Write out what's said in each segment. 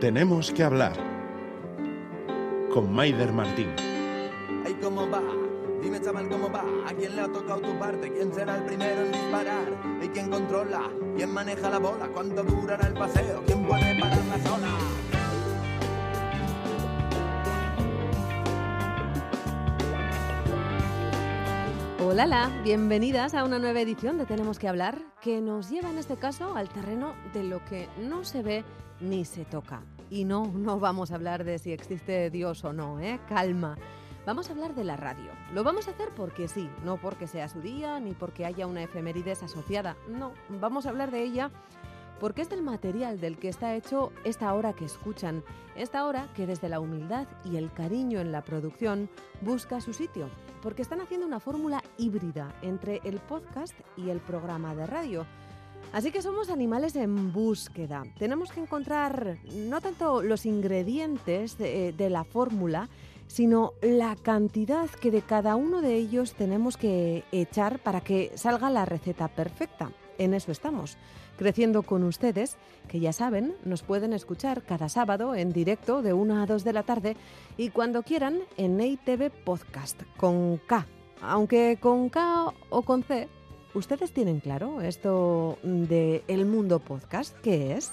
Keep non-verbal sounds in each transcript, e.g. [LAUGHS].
Tenemos que hablar con Maider Martín. Ay, ¿cómo va? Dime, chaval, ¿cómo va? ¿A quién le ha tocado tu parte? ¿Quién será el primero en disparar? ¿Y quién controla? ¿Quién maneja la bola? ¿Cuánto durará el paseo? ¿Quién puede parar la zona? Hola, bienvenidas a una nueva edición de Tenemos que hablar, que nos lleva en este caso al terreno de lo que no se ve ni se toca. Y no, no vamos a hablar de si existe Dios o no, ¿eh? Calma. Vamos a hablar de la radio. Lo vamos a hacer porque sí, no porque sea su día ni porque haya una efemérides asociada. No, vamos a hablar de ella porque es del material del que está hecho esta hora que escuchan, esta hora que desde la humildad y el cariño en la producción busca su sitio, porque están haciendo una fórmula híbrida entre el podcast y el programa de radio. Así que somos animales en búsqueda. Tenemos que encontrar no tanto los ingredientes de, de la fórmula, sino la cantidad que de cada uno de ellos tenemos que echar para que salga la receta perfecta. En eso estamos, creciendo con ustedes, que ya saben, nos pueden escuchar cada sábado en directo de 1 a 2 de la tarde y cuando quieran en EITV Podcast, con K. Aunque con K o con C, ¿ustedes tienen claro esto de El Mundo Podcast? ¿Qué es?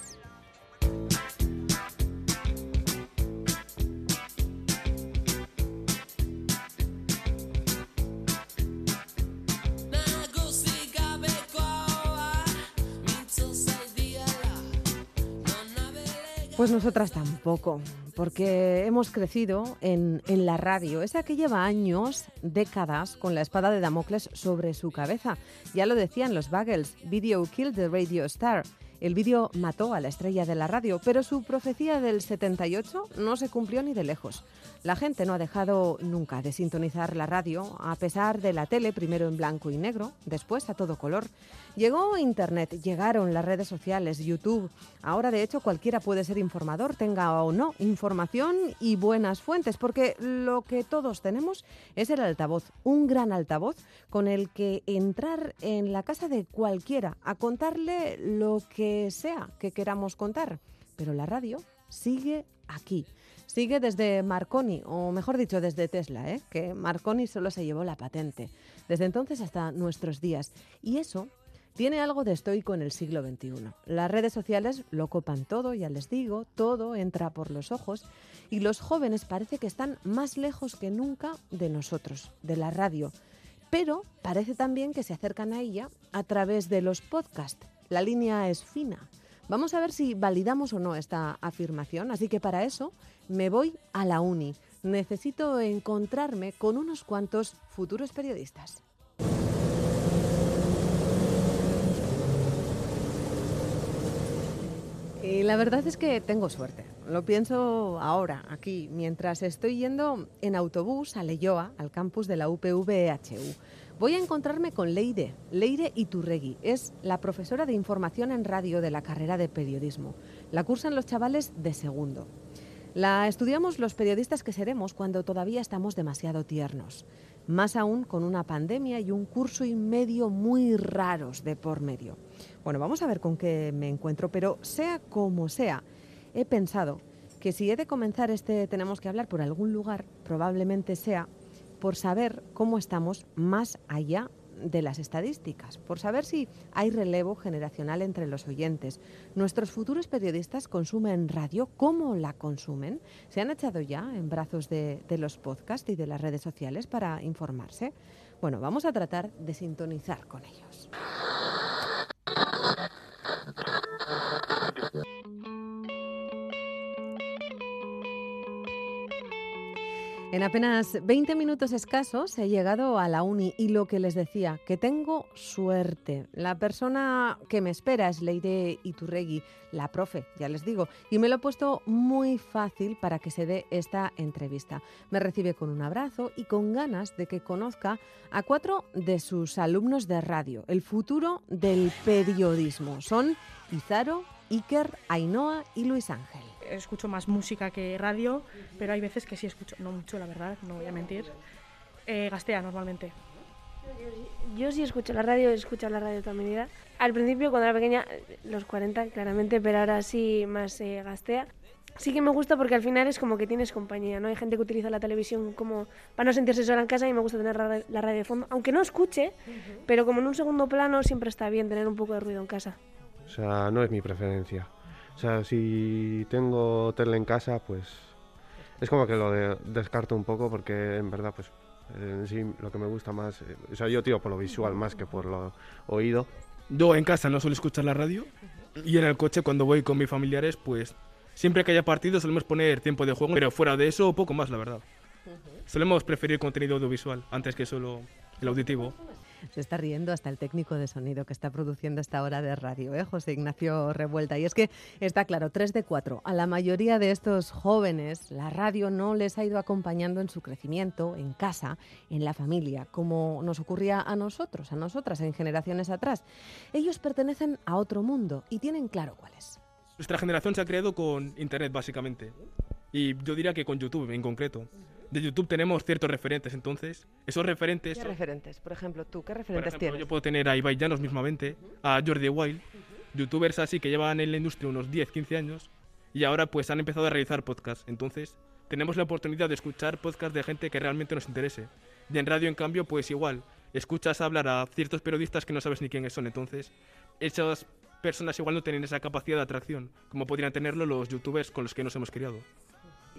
Pues nosotras tampoco, porque hemos crecido en, en, la radio, esa que lleva años, décadas, con la espada de Damocles sobre su cabeza. Ya lo decían los Bagels, Video Kill the Radio Star. El vídeo mató a la estrella de la radio, pero su profecía del 78 no se cumplió ni de lejos. La gente no ha dejado nunca de sintonizar la radio, a pesar de la tele, primero en blanco y negro, después a todo color. Llegó Internet, llegaron las redes sociales, YouTube. Ahora, de hecho, cualquiera puede ser informador, tenga o no información y buenas fuentes, porque lo que todos tenemos es el altavoz, un gran altavoz con el que entrar en la casa de cualquiera a contarle lo que sea que queramos contar. Pero la radio sigue aquí. Sigue desde Marconi, o mejor dicho, desde Tesla, ¿eh? que Marconi solo se llevó la patente. Desde entonces hasta nuestros días. Y eso tiene algo de estoico en el siglo XXI. Las redes sociales lo copan todo, ya les digo, todo entra por los ojos y los jóvenes parece que están más lejos que nunca de nosotros, de la radio. Pero parece también que se acercan a ella a través de los podcasts. La línea es fina. Vamos a ver si validamos o no esta afirmación, así que para eso me voy a la uni. Necesito encontrarme con unos cuantos futuros periodistas. Y la verdad es que tengo suerte. Lo pienso ahora, aquí, mientras estoy yendo en autobús a Leyoa, al campus de la UPV-HU. Voy a encontrarme con Leire, Leire Iturregui. Es la profesora de información en radio de la carrera de periodismo. La cursan los chavales de segundo. La estudiamos los periodistas que seremos cuando todavía estamos demasiado tiernos. Más aún con una pandemia y un curso y medio muy raros de por medio. Bueno, vamos a ver con qué me encuentro, pero sea como sea, he pensado que si he de comenzar este tenemos que hablar por algún lugar, probablemente sea por saber cómo estamos más allá de las estadísticas, por saber si hay relevo generacional entre los oyentes. Nuestros futuros periodistas consumen radio, ¿cómo la consumen? ¿Se han echado ya en brazos de, de los podcasts y de las redes sociales para informarse? Bueno, vamos a tratar de sintonizar con ellos. En apenas 20 minutos escasos he llegado a la uni y lo que les decía, que tengo suerte. La persona que me espera es Leire Iturregui, la profe, ya les digo, y me lo he puesto muy fácil para que se dé esta entrevista. Me recibe con un abrazo y con ganas de que conozca a cuatro de sus alumnos de radio, el futuro del periodismo. Son Izaro, Iker, Ainhoa y Luis Ángel escucho más música que radio, pero hay veces que sí escucho, no mucho la verdad, no voy a mentir. Eh, gastea normalmente. Yo sí escucho la radio, he escuchado la radio toda mi vida. Al principio, cuando era pequeña, los 40 claramente, pero ahora sí más eh, gastea. sí que me gusta porque al final es como que tienes compañía, ¿no? Hay gente que utiliza la televisión como para no sentirse sola en casa y me gusta tener la, la radio de fondo, aunque no escuche, pero como en un segundo plano siempre está bien tener un poco de ruido en casa. O sea, no es mi preferencia. O sea, si tengo tele en casa, pues es como que lo de- descarto un poco porque en verdad, pues en sí lo que me gusta más, eh, o sea, yo tiro por lo visual más que por lo oído. Yo en casa no suelo escuchar la radio y en el coche cuando voy con mis familiares, pues siempre que haya partido solemos poner tiempo de juego, pero fuera de eso poco más, la verdad. Solemos preferir contenido audiovisual antes que solo el auditivo. Se está riendo hasta el técnico de sonido que está produciendo esta hora de radio, ¿eh? José Ignacio Revuelta. Y es que está claro, 3 de 4. A la mayoría de estos jóvenes la radio no les ha ido acompañando en su crecimiento, en casa, en la familia, como nos ocurría a nosotros, a nosotras en generaciones atrás. Ellos pertenecen a otro mundo y tienen claro cuál es. Nuestra generación se ha creado con Internet, básicamente. Y yo diría que con YouTube en concreto. De YouTube tenemos ciertos referentes, entonces, esos referentes... ¿Qué son- referentes? Por ejemplo, tú, ¿qué por referentes ejemplo, tienes? yo puedo tener a Ibai Llanos mismamente, a Jordi Wild, youtubers así que llevan en la industria unos 10, 15 años y ahora pues han empezado a realizar podcasts. Entonces, tenemos la oportunidad de escuchar podcasts de gente que realmente nos interese. Y en radio, en cambio, pues igual, escuchas hablar a ciertos periodistas que no sabes ni quiénes son. Entonces, esas personas igual no tienen esa capacidad de atracción como podrían tenerlo los youtubers con los que nos hemos criado.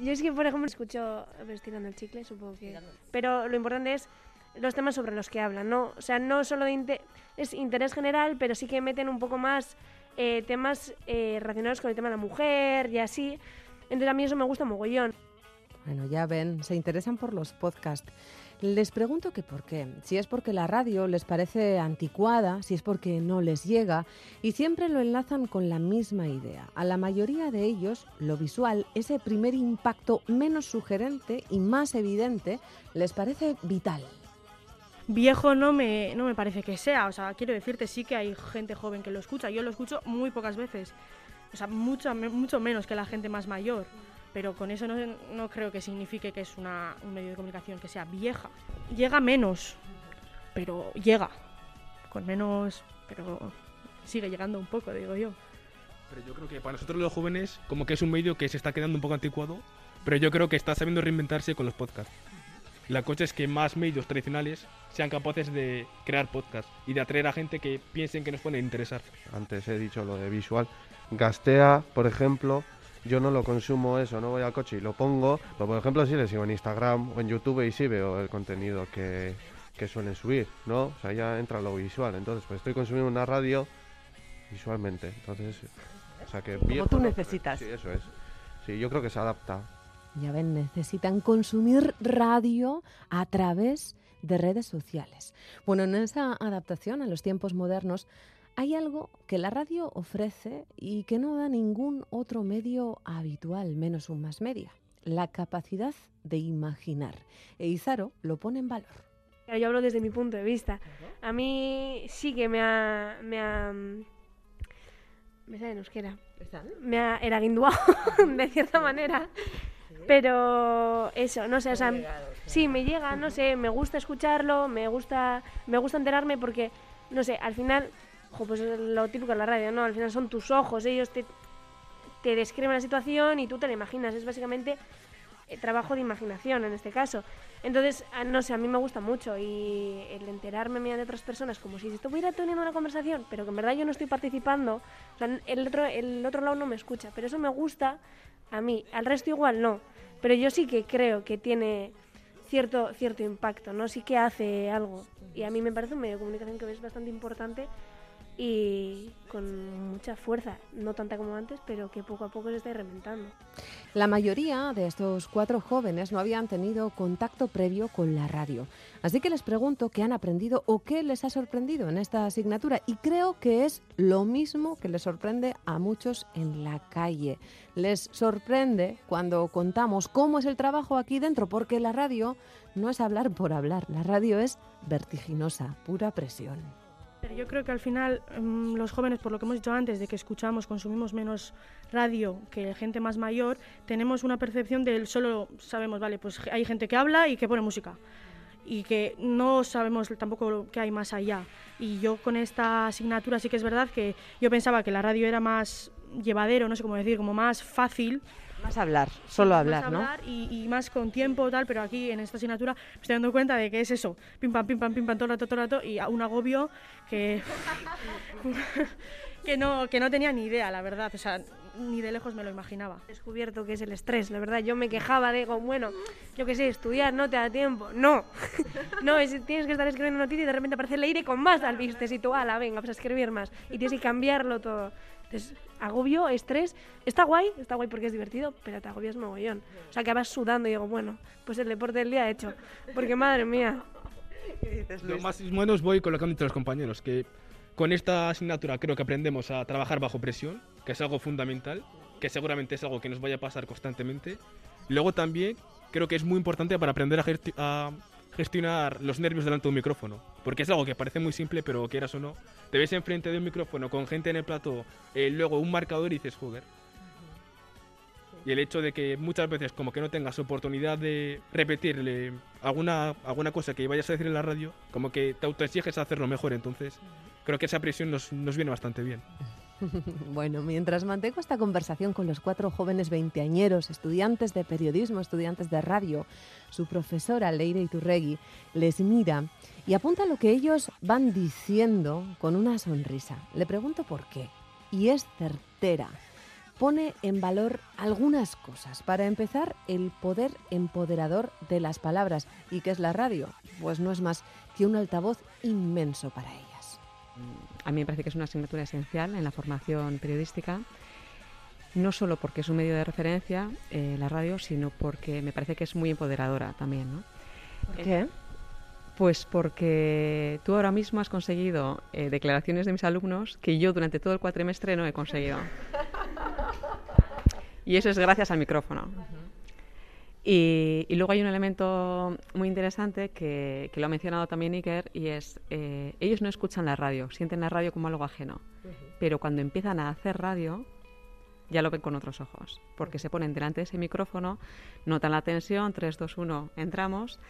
Yo es que, por ejemplo, escucho pues, tirando el chicle, supongo que... Pero lo importante es los temas sobre los que hablan, ¿no? O sea, no solo de inte- es interés general, pero sí que meten un poco más eh, temas eh, relacionados con el tema de la mujer y así. Entonces a mí eso me gusta mogollón. Bueno, ya ven, se interesan por los podcasts. Les pregunto que por qué. Si es porque la radio les parece anticuada, si es porque no les llega, y siempre lo enlazan con la misma idea. A la mayoría de ellos, lo visual, ese primer impacto menos sugerente y más evidente, les parece vital. Viejo no me, no me parece que sea, o sea, quiero decirte, sí que hay gente joven que lo escucha, yo lo escucho muy pocas veces, o sea, mucho, mucho menos que la gente más mayor, pero con eso no, no creo que signifique que es una, un medio de comunicación que sea vieja. Llega menos, pero llega, con menos, pero sigue llegando un poco, digo yo. Pero yo creo que para nosotros los jóvenes, como que es un medio que se está quedando un poco anticuado, pero yo creo que está sabiendo reinventarse con los podcasts. La cosa es que más medios tradicionales sean capaces de crear podcasts y de atraer a gente que piensen que nos puede interesar. Antes he dicho lo de visual. Gastea, por ejemplo, yo no lo consumo eso, no voy al coche y lo pongo, pero por ejemplo sí le sigo en Instagram o en YouTube y sí veo el contenido que, que suelen subir, ¿no? O sea, ya entra lo visual, entonces pues estoy consumiendo una radio visualmente, entonces, o sea que... viejo tú necesitas. Sí, eso es. Sí, yo creo que se adapta. Ya ven, necesitan consumir radio a través de redes sociales. Bueno, en esa adaptación a los tiempos modernos hay algo que la radio ofrece y que no da ningún otro medio habitual, menos un más media, la capacidad de imaginar. E Izaro lo pone en valor. Yo hablo desde mi punto de vista. A mí sí que me ha... Me ha me sale en euskera. Me ha eraguinduado, [LAUGHS] de cierta manera. Pero eso, no sé, o sea, sí, me llega, no sé, me gusta escucharlo, me gusta, me gusta enterarme porque, no sé, al final, jo, pues es lo típico de la radio, ¿no? Al final son tus ojos, ellos te, te describen la situación y tú te la imaginas. Es básicamente eh, trabajo de imaginación en este caso. Entonces, ah, no sé, a mí me gusta mucho y el enterarme mediante otras personas como si estuviera teniendo una conversación, pero que en verdad yo no estoy participando, o sea, el otro, el otro lado no me escucha, pero eso me gusta a mí, al resto igual no, pero yo sí que creo que tiene cierto, cierto impacto, ¿no? Sí que hace algo y a mí me parece un medio de comunicación que es bastante importante y con mucha fuerza, no tanta como antes, pero que poco a poco se está reventando. La mayoría de estos cuatro jóvenes no habían tenido contacto previo con la radio. Así que les pregunto qué han aprendido o qué les ha sorprendido en esta asignatura. Y creo que es lo mismo que les sorprende a muchos en la calle. Les sorprende cuando contamos cómo es el trabajo aquí dentro, porque la radio no es hablar por hablar. La radio es vertiginosa, pura presión. Yo creo que al final mm, los jóvenes, por lo que hemos dicho antes, de que escuchamos, consumimos menos radio que gente más mayor, tenemos una percepción del solo sabemos, vale, pues hay gente que habla y que pone música. Y que no sabemos tampoco qué hay más allá. Y yo con esta asignatura sí que es verdad que yo pensaba que la radio era más llevadero, no sé cómo decir, como más fácil, Más hablar, solo hablar, más ¿no? hablar y, y más con tiempo tal, pero aquí en esta asignatura me estoy dando cuenta de que es eso, pim pam, pim pam, pim pam, todo el rato, todo el rato, y a- un agobio que, [LAUGHS] que, no, que no tenía ni idea, la verdad, o sea, ni de lejos me lo imaginaba. descubierto que es el estrés, la verdad. Yo me quejaba, digo, bueno, yo qué sé, estudiar no te da tiempo. No, [LAUGHS] no, es, tienes que estar escribiendo noticias y de repente aparece el aire con más alvistes y tú, ala, venga, vas a escribir más. Y tienes que cambiarlo todo. Entonces, agobio, estrés, está guay, está guay porque es divertido, pero te agobias mogollón. O sea, que vas sudando y digo, bueno, pues el deporte del día hecho. Porque madre mía, [LAUGHS] Lo más bueno os voy colocando entre los compañeros, que con esta asignatura creo que aprendemos a trabajar bajo presión, que es algo fundamental, que seguramente es algo que nos vaya a pasar constantemente. Luego también creo que es muy importante para aprender a, gesti- a gestionar los nervios delante de un micrófono, porque es algo que parece muy simple, pero quieras o no, te ves enfrente de un micrófono con gente en el plató, eh, luego un marcador y dices, joder. Y el hecho de que muchas veces como que no tengas oportunidad de repetirle alguna, alguna cosa que vayas a decir en la radio, como que te autoexiges a hacerlo mejor. Entonces, creo que esa presión nos, nos viene bastante bien. [LAUGHS] [LAUGHS] Bueno, mientras mantengo esta conversación con los cuatro jóvenes veinteañeros, estudiantes de periodismo, estudiantes de radio, su profesora Leire Iturregui les mira y apunta lo que ellos van diciendo con una sonrisa. Le pregunto por qué. Y es certera. Pone en valor algunas cosas. Para empezar, el poder empoderador de las palabras. ¿Y qué es la radio? Pues no es más que un altavoz inmenso para ellas. A mí me parece que es una asignatura esencial en la formación periodística, no solo porque es un medio de referencia, eh, la radio, sino porque me parece que es muy empoderadora también. ¿no? ¿Por Eh, qué? Pues porque tú ahora mismo has conseguido eh, declaraciones de mis alumnos que yo durante todo el cuatrimestre no he conseguido. [LAUGHS] Y eso es gracias al micrófono. Y, y luego hay un elemento muy interesante que, que lo ha mencionado también Iker y es, eh, ellos no escuchan la radio, sienten la radio como algo ajeno, pero cuando empiezan a hacer radio ya lo ven con otros ojos, porque se ponen delante de ese micrófono, notan la tensión, 3, 2, 1, entramos,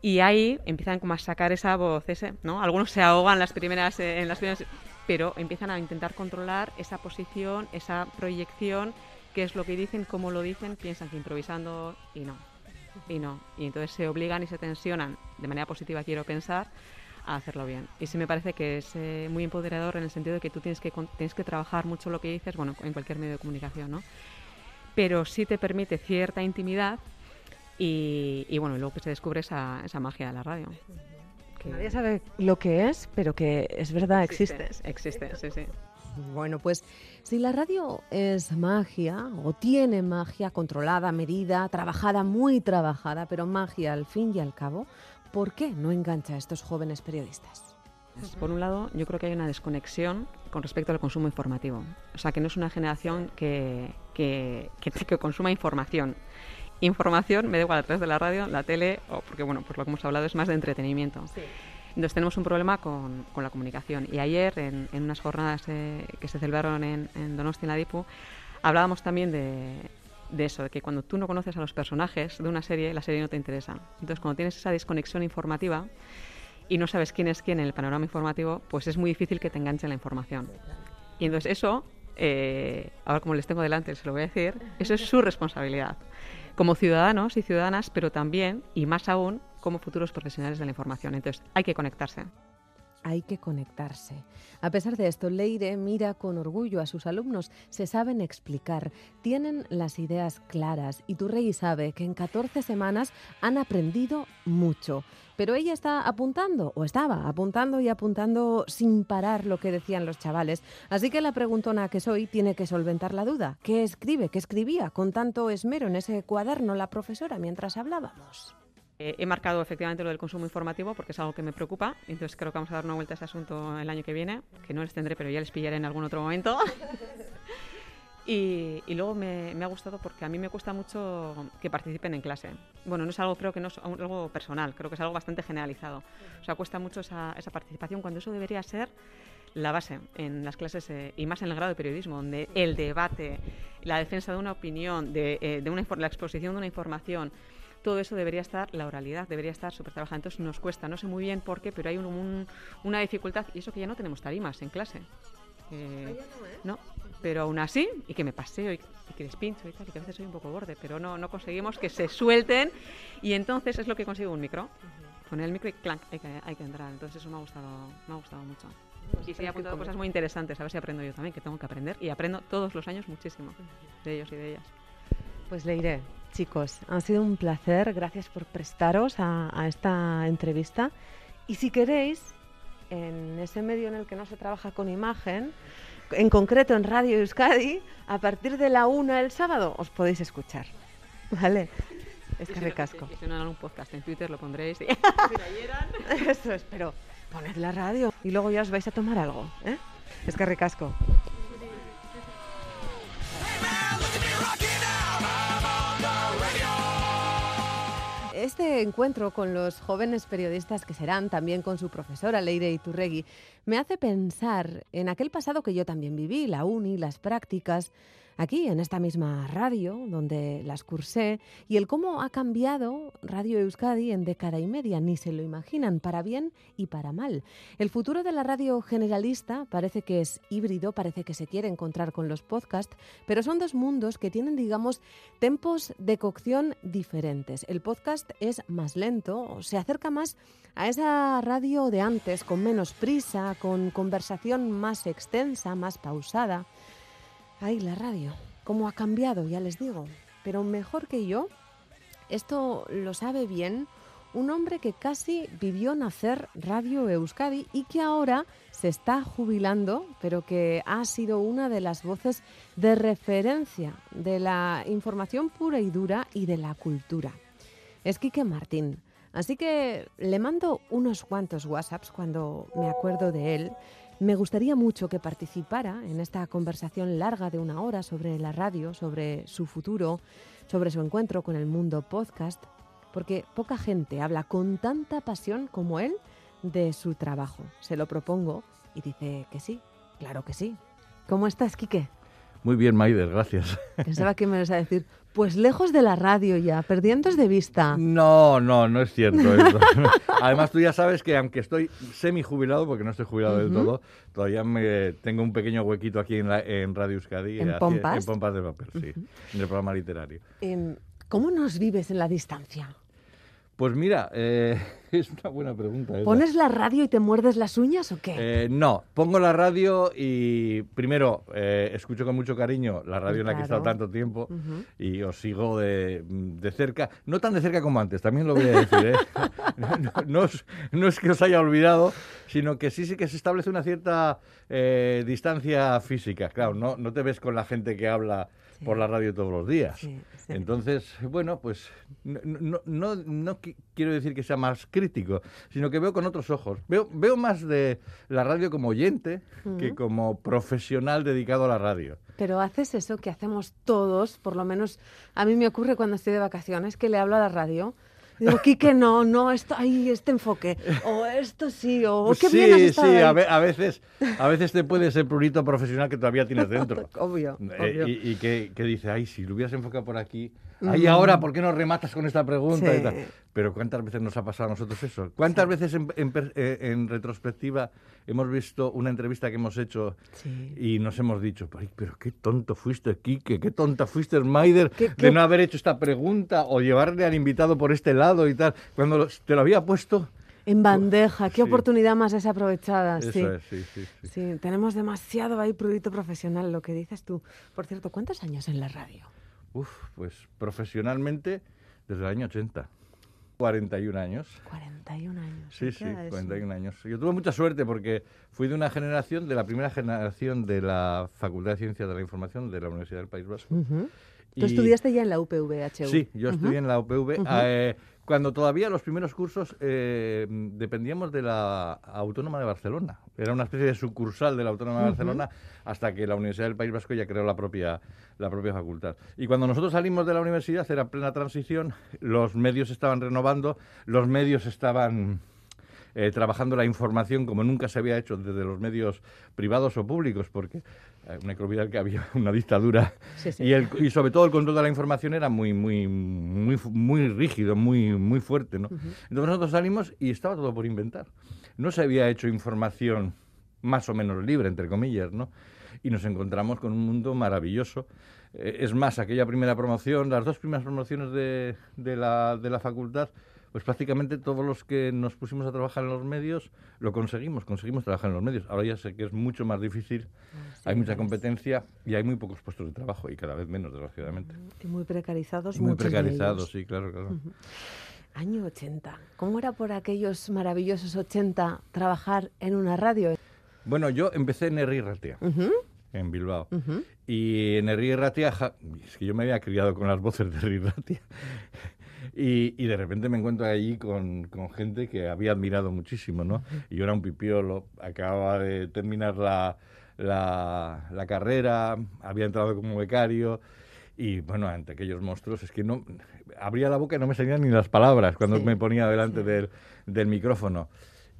y ahí empiezan como a sacar esa voz, ese, ¿no? Algunos se ahogan las primeras, eh, en las primeras, pero empiezan a intentar controlar esa posición, esa proyección, qué es lo que dicen, cómo lo dicen, piensan que improvisando y no, y no. Y entonces se obligan y se tensionan, de manera positiva quiero pensar, a hacerlo bien. Y sí me parece que es eh, muy empoderador en el sentido de que tú tienes que, tienes que trabajar mucho lo que dices, bueno, en cualquier medio de comunicación, ¿no? Pero sí te permite cierta intimidad y, y bueno, luego que se descubre esa, esa magia de la radio. que Nadie sabe lo que es, pero que es verdad, existe. Existe, sí, sí. Bueno, pues si la radio es magia o tiene magia controlada, medida, trabajada, muy trabajada, pero magia al fin y al cabo, ¿por qué no engancha a estos jóvenes periodistas? Pues, Por un lado, yo creo que hay una desconexión con respecto al consumo informativo. O sea, que no es una generación que, que, que, [LAUGHS] que consuma información. Información, me da igual a través de la radio, la tele, o porque, bueno, pues lo que hemos hablado es más de entretenimiento. Entonces tenemos un problema con, con la comunicación. Y ayer, en, en unas jornadas eh, que se celebraron en, en Donosti, en la DIPU, hablábamos también de, de eso, de que cuando tú no conoces a los personajes de una serie, la serie no te interesa. Entonces, cuando tienes esa desconexión informativa y no sabes quién es quién en el panorama informativo, pues es muy difícil que te enganche la información. Y entonces eso, eh, ahora como les tengo delante, se lo voy a decir, eso es su responsabilidad. Como ciudadanos y ciudadanas, pero también, y más aún, como futuros profesionales de la información. Entonces, hay que conectarse. Hay que conectarse. A pesar de esto, Leire mira con orgullo a sus alumnos. Se saben explicar, tienen las ideas claras y Turrey sabe que en 14 semanas han aprendido mucho. Pero ella está apuntando, o estaba apuntando y apuntando sin parar lo que decían los chavales. Así que la preguntona que soy tiene que solventar la duda. ¿Qué escribe, qué escribía con tanto esmero en ese cuaderno la profesora mientras hablábamos? Eh, he marcado efectivamente lo del consumo informativo porque es algo que me preocupa. Entonces creo que vamos a dar una vuelta a ese asunto el año que viene, que no les tendré, pero ya les pillaré en algún otro momento. [LAUGHS] y, y luego me, me ha gustado porque a mí me cuesta mucho que participen en clase. Bueno, no es algo, creo que no es algo personal, creo que es algo bastante generalizado. O sea, cuesta mucho esa, esa participación cuando eso debería ser la base en las clases eh, y más en el grado de periodismo, donde el debate, la defensa de una opinión, de, eh, de una, la exposición de una información, todo eso debería estar, la oralidad debería estar súper trabajada. Entonces nos cuesta, no sé muy bien por qué, pero hay un- un- una dificultad y eso que ya no tenemos tarimas en clase. Eh, no, pero aún así, y que me paseo y, y que les pincho y tal, y que a veces soy un poco borde, pero no, no conseguimos que se suelten y entonces es lo que consigo un micro. Poner el micro y clank, hay que, hay que entrar. Entonces eso me ha gustado, me ha gustado mucho. Y sí, he apuntado cosas muy interesantes, a ver si aprendo yo también, que tengo que aprender. Y aprendo todos los años muchísimo de ellos y de ellas. Pues le iré. Chicos, ha sido un placer. Gracias por prestaros a, a esta entrevista. Y si queréis, en ese medio en el que no se trabaja con imagen, en concreto en Radio Euskadi, a partir de la una el sábado os podéis escuchar. ¿Vale? Es que recasco. Si no algún podcast en Twitter lo pondréis. [LAUGHS] Eso es, pero poned la radio y luego ya os vais a tomar algo. ¿eh? Es que recasco. Este encuentro con los jóvenes periodistas que serán también con su profesora Leire Iturregui me hace pensar en aquel pasado que yo también viví, la uni, las prácticas, aquí en esta misma radio donde las cursé y el cómo ha cambiado Radio Euskadi en década y media, ni se lo imaginan, para bien y para mal. El futuro de la radio generalista parece que es híbrido, parece que se quiere encontrar con los podcasts, pero son dos mundos que tienen, digamos, tempos de cocción diferentes. El podcast es más lento, se acerca más a esa radio de antes, con menos prisa, con conversación más extensa, más pausada. Ay, la radio, cómo ha cambiado, ya les digo. Pero mejor que yo, esto lo sabe bien un hombre que casi vivió nacer Radio Euskadi y que ahora se está jubilando, pero que ha sido una de las voces de referencia de la información pura y dura y de la cultura. Es Quique Martín. Así que le mando unos cuantos WhatsApps cuando me acuerdo de él. Me gustaría mucho que participara en esta conversación larga de una hora sobre la radio, sobre su futuro, sobre su encuentro con el mundo podcast, porque poca gente habla con tanta pasión como él de su trabajo. Se lo propongo y dice que sí, claro que sí. ¿Cómo estás, Quique? Muy bien, Maider, gracias. [LAUGHS] Pensaba que me ibas a decir, pues lejos de la radio ya, perdiendo de vista. No, no, no es cierto eso. [LAUGHS] Además, tú ya sabes que aunque estoy semi jubilado, porque no estoy jubilado del todo, todavía me tengo un pequeño huequito aquí en, la- en Radio Euskadi. ¿En así- Pompas? En Pompas de Papel, sí, en el programa literario. Em, ¿Cómo nos vives en la distancia? Pues mira, eh, [LAUGHS] es una buena pregunta. esa. ¿Pones la radio y te muerdes las uñas o qué? Eh, no, pongo la radio y primero eh, escucho con mucho cariño la radio en la que he estado tanto tiempo y os sigo de, de cerca, no tan de cerca como antes, también lo voy a decir. ¿eh? [LAUGHS] no, no es, no es que os haya olvidado, sino que sí, sí que se establece una cierta distancia física. Claro, no, no te ves con la gente que habla Sí. por la radio todos los días. Sí, sí. Entonces, bueno, pues no, no, no, no qui- quiero decir que sea más crítico, sino que veo con otros ojos. Veo, veo más de la radio como oyente que como profesional dedicado a la radio. Pero haces eso que hacemos todos, por lo menos a mí me ocurre cuando estoy de vacaciones, que le hablo a la radio. Digo, Quique, no, no, esto, ay, este enfoque. O esto sí, o qué sí, bien has estado sí, a, ahí". ve- a veces, a veces te puede ser prurito profesional que todavía tienes dentro. [LAUGHS] Obvio, Eh, obvio. y y que, que dice, ay, si lo hubieras enfocado por aquí, ay, ahora, ¿por qué no rematas con esta pregunta? Sí. Y tal. Pero ¿cuántas veces nos ha pasado a nosotros eso? ¿Cuántas veces en, en eh, en retrospectiva hemos visto una entrevista que hemos hecho Sí. y nos hemos dicho, pero qué tonto fuiste, Quique, qué tonta fuiste, Maider, ¿Qué- de no haber hecho esta pregunta o llevarle al invitado por este lado y tal? Cuando te lo había puesto... En bandeja, qué Sí. oportunidad más desaprovechada. Eso sí. es, sí, sí, sí. Sí, tenemos demasiado ahí prurito profesional, lo que dices tú. Por cierto, ¿cuántos años en la radio? Uf, pues profesionalmente desde el año 80. 41 años. 41 años. Sí, ¿qué sí, edad es? 41 años. Yo tuve mucha suerte porque fui de una generación, de la primera generación de la Facultad de Ciencias de la Información de la Universidad del País Vasco. Tú Y- estudiaste ya en la UPVHU. Sí, yo estudié en la UPV. Eh, cuando todavía los primeros cursos eh, dependíamos de la Autónoma de Barcelona. Era una especie de sucursal de la Autónoma de. Barcelona hasta que la Universidad del País Vasco ya creó la propia, la propia facultad. Y cuando nosotros salimos de la universidad era plena transición, los medios estaban renovando, los medios estaban eh, trabajando la información como nunca se había hecho desde los medios privados o públicos, porque no hay que olvidar que había [LAUGHS] una dictadura Sí, sí. y, el, y sobre todo el control de la información era muy, muy, muy, muy rígido, muy, muy fuerte. ¿no? Entonces nosotros salimos y estaba todo por inventar. No se había hecho información más o menos libre, entre comillas, ¿no? Y nos encontramos con un mundo maravilloso. Eh, es más, aquella primera promoción, las dos primeras promociones de, de, la, de la facultad, pues prácticamente todos los que nos pusimos a trabajar en los medios lo conseguimos, conseguimos trabajar en los medios. Ahora ya sé que es mucho más difícil, hay mucha competencia y hay muy pocos puestos de trabajo y cada vez menos, desgraciadamente. Y muy precarizados. Y muy precarizados, sí, claro, claro. Año 80. ¿Cómo era por aquellos maravillosos 80 trabajar en una radio? Bueno, yo empecé en Herri Ratia, Ujú, en Bilbao. ujú. Y en Herri Ratia, ja- es que yo me había criado con las voces de Herri Ratia. Y, y de repente me encuentro allí con, con gente que había admirado muchísimo, ¿no? Y yo era un pipiolo, acababa de terminar la, la, la carrera, había entrado como becario. Y bueno, ante aquellos monstruos, es que no abría la boca y no me salían ni las palabras cuando Sí, me ponía delante sí. del, del micrófono.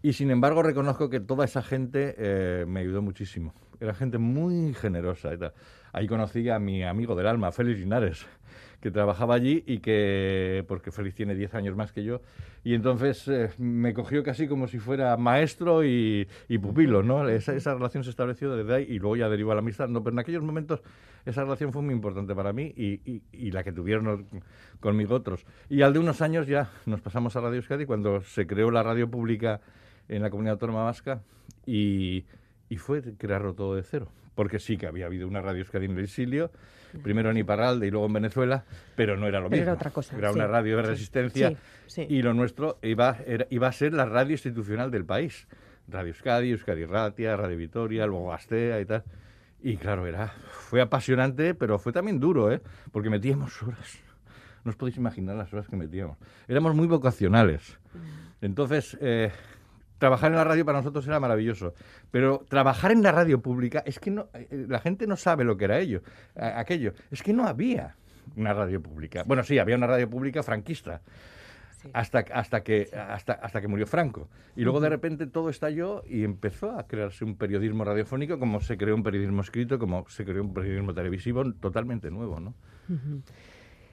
Y sin embargo, reconozco que toda esa gente eh, me ayudó muchísimo. Era gente muy generosa. y tal. Ahí conocí a mi amigo del alma, Félix Linares, que trabajaba allí y que, porque Félix tiene 10 años más que yo, y entonces eh, me cogió casi como si fuera maestro y, pupilo, ¿no? Esa, relación se estableció desde ahí y luego ya derivó a la amistad. No, pero en aquellos momentos esa relación fue muy importante para mí y la que tuvieron conmigo otros. Y al de unos años ya nos pasamos a Radio Euskadi cuando se creó la radio pública en la comunidad autónoma vasca y, y fue crearlo todo de cero. Porque sí que había habido una radio Euskadi en el exilio, primero en Iparralde y luego en Venezuela, pero no era lo Pero mismo. era otra cosa, Era sí, una radio de resistencia sí, y lo nuestro iba, era- iba a ser la radio institucional del país. Radio Euskadi, Euskadi Ratia, Radio Vitoria, luego Gastea y tal. Y claro, era, fue apasionante, pero fue también duro, ¿eh? Porque metíamos horas. No os podéis imaginar las horas que metíamos. Éramos muy vocacionales. Entonces, eh, trabajar en la radio para nosotros era maravilloso. Pero trabajar en la radio pública, es que no, eh, la gente no sabe lo que era ello, aquello. Es que no había una radio pública. Bueno, sí, había una radio pública franquista. Hasta, hasta, que, hasta, hasta que murió Franco. Y luego de repente todo estalló y empezó a crearse un periodismo radiofónico, como se creó un periodismo escrito, como se creó un periodismo televisivo totalmente nuevo, ¿no?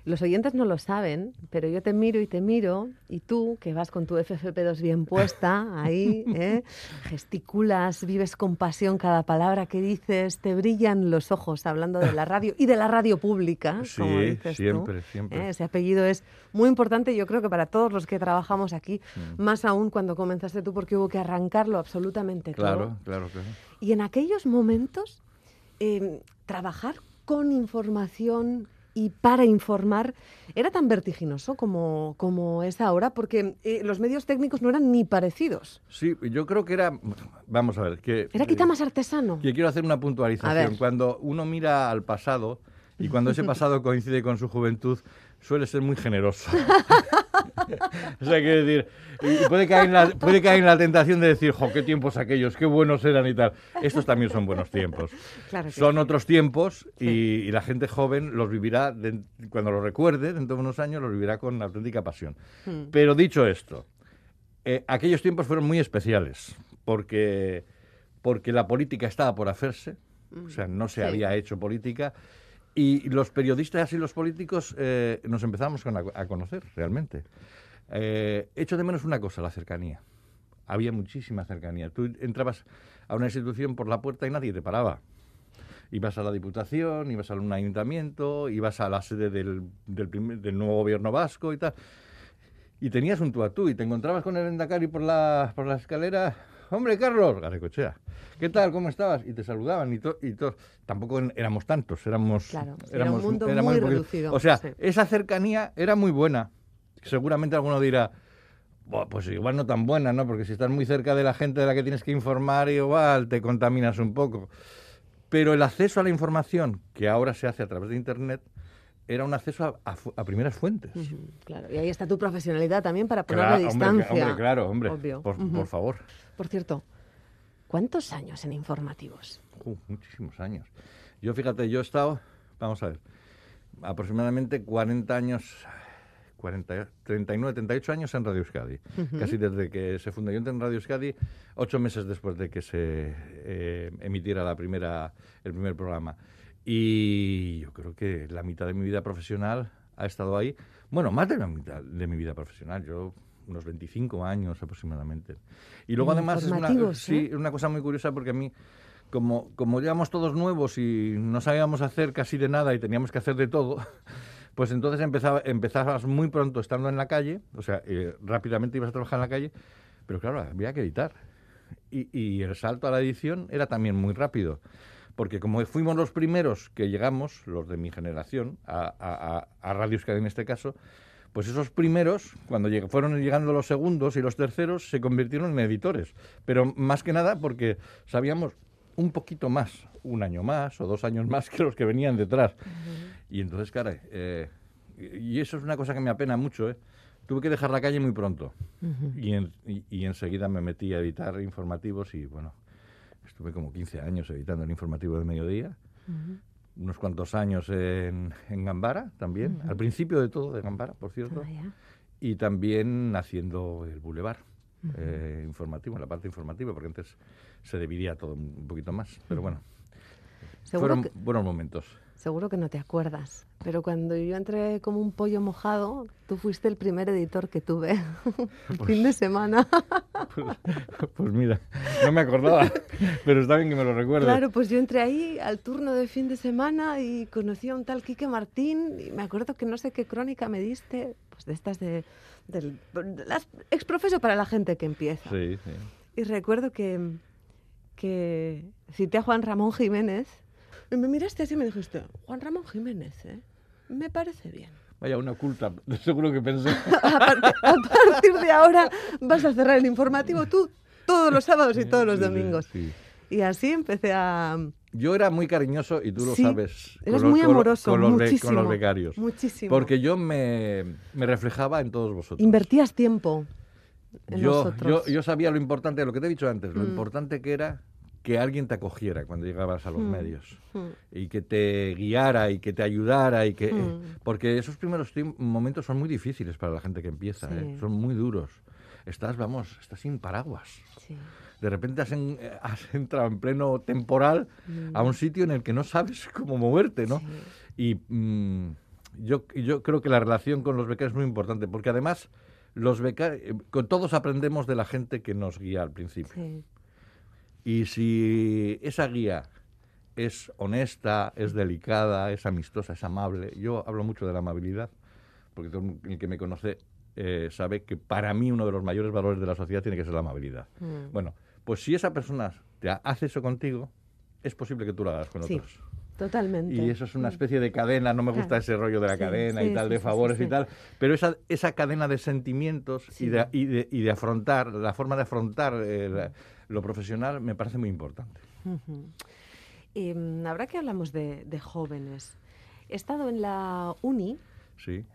Los oyentes no lo saben, pero yo te miro y te miro, y tú, que vas con tu FFP2 bien puesta, ahí, [LAUGHS] ¿eh? gesticulas, vives con pasión cada palabra que dices, te brillan los ojos hablando de la radio y de la radio pública, Sí, como dices tú, siempre, siempre. ¿eh? Ese apellido es muy importante, yo creo que para todos los que trabajamos aquí, Mm. más aún cuando comenzaste tú, porque hubo que arrancarlo absolutamente todo. Claro, claro, claro. Y en aquellos momentos, eh, trabajar con información y para informar era tan vertiginoso como, como es ahora, porque eh, los medios técnicos no eran ni parecidos. Sí, yo creo que era, vamos a ver, que... Era quizá más artesano. Que quiero hacer una puntualización. Cuando uno mira al pasado y cuando ese pasado coincide con su juventud, suele ser muy generoso. [LAUGHS] [LAUGHS] o sea, quiero decir, puede caer, en la, puede caer en la tentación de decir, jo, qué tiempos aquellos, qué buenos eran y tal. Estos también son buenos tiempos. Claro Son sí. otros tiempos y, y la gente joven los vivirá, de- cuando los recuerde, dentro de unos años, los vivirá con auténtica pasión. Hmm. Pero dicho esto, eh, aquellos tiempos fueron muy especiales porque, porque la política estaba por hacerse, o sea, no se Sí. había hecho política y los periodistas y los políticos eh, nos empezamos con- a, a conocer realmente. Eh, echo de menos una cosa, la cercanía. Había muchísima cercanía. Tú entrabas a una institución por la puerta y nadie te paraba. Ibas a la Diputación, ibas a un ayuntamiento, ibas a la sede del, del, primer- del nuevo gobierno vasco y tal. Y tenías un tú a tú y te encontrabas con el Endacari por la, por la escalera. Hombre, Carlos, Garricochea, ¿qué tal? ¿Cómo estabas? Y te saludaban y, to- y todos. Tampoco éramos tantos, éramos. Claro, era un éramos mundo muy reducido, O sea, sí. esa cercanía era muy buena. Seguramente alguno dirá, "Buah, pues igual no tan buena, ¿no? Porque si estás muy cerca de la gente de la que tienes que informar, igual te contaminas un poco. Pero el acceso a la información, que ahora se hace a través de Internet, era un acceso a, a fu- a primeras fuentes. Claro, y ahí está tu profesionalidad también para ponerle Claro, distancia. hombre, claro, hombre. Obvio. Por favor. Por cierto, ¿cuántos años en informativos? Uh, muchísimos años. Yo, fíjate, yo he estado, vamos a ver, aproximadamente 40 años, 40, 39, 38 años en Radio Euskadi. Casi desde que se fundó. Yo entré en Radio Euskadi ocho meses después de que se eh, emitiera la primera, el primer programa. Y yo creo que la mitad de mi vida profesional ha estado ahí. Bueno, más de la mitad de mi vida profesional. Yo unos 25 años aproximadamente. Y luego además es una, formativos, sí, ¿eh? es una cosa muy curiosa porque a mí, como, como éramos todos nuevos y no sabíamos hacer casi de nada y teníamos que hacer de todo, [LAUGHS] pues entonces empezaba, empezabas muy pronto estando en la calle, o sea, eh, rápidamente ibas a trabajar en la calle, pero claro, había que editar. Y, y el salto a la edición era también muy rápido. Porque como fuimos los primeros que llegamos, los de mi generación, a, a, a, a Radio Euskadi en este caso, pues esos primeros, cuando lleg- fueron llegando los segundos y los terceros, se convirtieron en editores. Pero más que nada porque sabíamos un poquito más, un año más o dos años más que los que venían detrás. Y entonces, caray, eh, y eso es una cosa que me apena mucho, ¿eh? Tuve que dejar la calle muy pronto. y, en- y- y enseguida me metí a editar informativos y, bueno, estuve como 15 años editando el informativo de mediodía. Unos cuantos años en, en Gambara también, al principio de todo de Gambara, por cierto, Vaya. y también haciendo el Boulevard eh, informativo, en la parte informativa, porque antes se dividía todo un poquito más. Pero bueno, fueron que, buenos momentos. Seguro que no te acuerdas, pero cuando yo entré como un pollo mojado, tú fuiste el primer editor que tuve. el [LAUGHS] fin de semana. Pues, pues mira, no me acordaba, pero está bien que me lo recuerdes. Claro, pues yo entré ahí al turno de fin de semana y conocí a un tal Quique Martín y me acuerdo que no sé qué crónica me diste, pues de estas de, del de las exprofeso para la gente que empieza. Sí, sí. Y recuerdo que, que cité a Juan Ramón Jiménez y me miraste así y me dijiste, Juan Ramón Jiménez, ¿eh? Me parece bien. Vaya, una culta, [LAUGHS] seguro que pensé. [LAUGHS] A, par- a partir de ahora vas a cerrar el informativo tú todos los sábados y todos los domingos. sí. Y así empecé a... Yo era muy cariñoso y tú lo Sí, sabes. eres los- muy amoroso, con, los be- con muchísimo, los becarios. muchísimo. Porque yo me, me reflejaba en todos vosotros. Invertías tiempo en yo, yo, yo sabía lo importante, lo que te he dicho antes, lo Mm. importante que era que alguien te acogiera cuando llegabas a los Mm. medios Mm. y que te guiara y que te ayudara y que Mm. porque esos primeros momentos son muy difíciles para la gente que empieza, ¿eh? Son muy duros. Estás, vamos, estás sin paraguas. Sí. De repente has, en- eh, has entrado en pleno temporal a un sitio en el que no sabes [LAUGHS] cómo moverte, ¿no? Sí. Y mm, yo, yo creo que la relación con los becarios es muy importante, porque además los becarios, con todos aprendemos de la gente que nos guía al principio. Y si esa guía es honesta, es delicada, es amistosa, es amable, yo hablo mucho de la amabilidad, porque todo el que me conoce eh, sabe que para mí uno de los mayores valores de la sociedad tiene que ser la amabilidad. Mm. Bueno, pues si esa persona te ha- hace eso contigo, es posible que tú lo hagas con Sí, otros. Totalmente. Y eso es una especie de cadena, no me gusta Claro. ese rollo de la Sí, cadena sí, y tal, sí, de favores y tal, pero esa, esa cadena de sentimientos y, de, y, de, y de afrontar, la forma de afrontar eh, la- lo profesional me parece muy importante. Y, mm, ahora que hablamos de, de jóvenes, he estado en la uni Sí,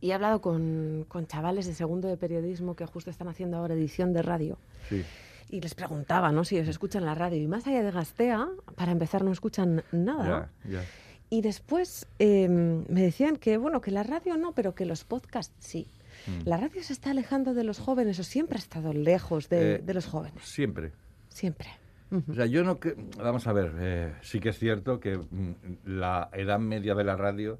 y he hablado con, con chavales de segundo de periodismo que justo están haciendo ahora edición de radio. sí. Y les preguntaba, ¿no? Si os escuchan la radio. Y más allá de Gastea, para empezar, no escuchan nada. Y después eh, me decían que, bueno, que la radio no, pero que los podcasts sí. Mm. ¿La radio se está alejando de los jóvenes o siempre ha estado lejos de, Eh, de los jóvenes? Siempre. Siempre. O sea, yo no... que- Vamos a ver, eh, sí que es cierto que mm, la edad media de la radio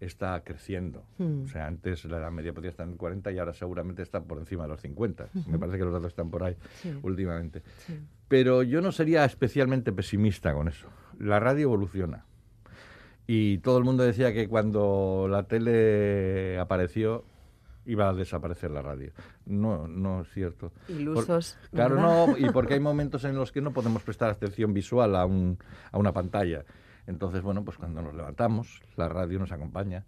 está creciendo. Mm. O sea, antes la edad media podía estar en 40 y ahora seguramente está por encima de los 50. Me parece que los datos están por ahí Sí. últimamente. Sí. Pero yo no sería especialmente pesimista con eso. La radio evoluciona. Y todo el mundo decía que cuando la tele apareció iba a desaparecer la radio. No, no es cierto. Por- Ilusos. claro, ¿verdad? no, y porque hay [LAUGHS] momentos en los que no podemos prestar atención visual a, un, a una pantalla. Entonces, bueno, pues cuando nos levantamos, la radio nos acompaña.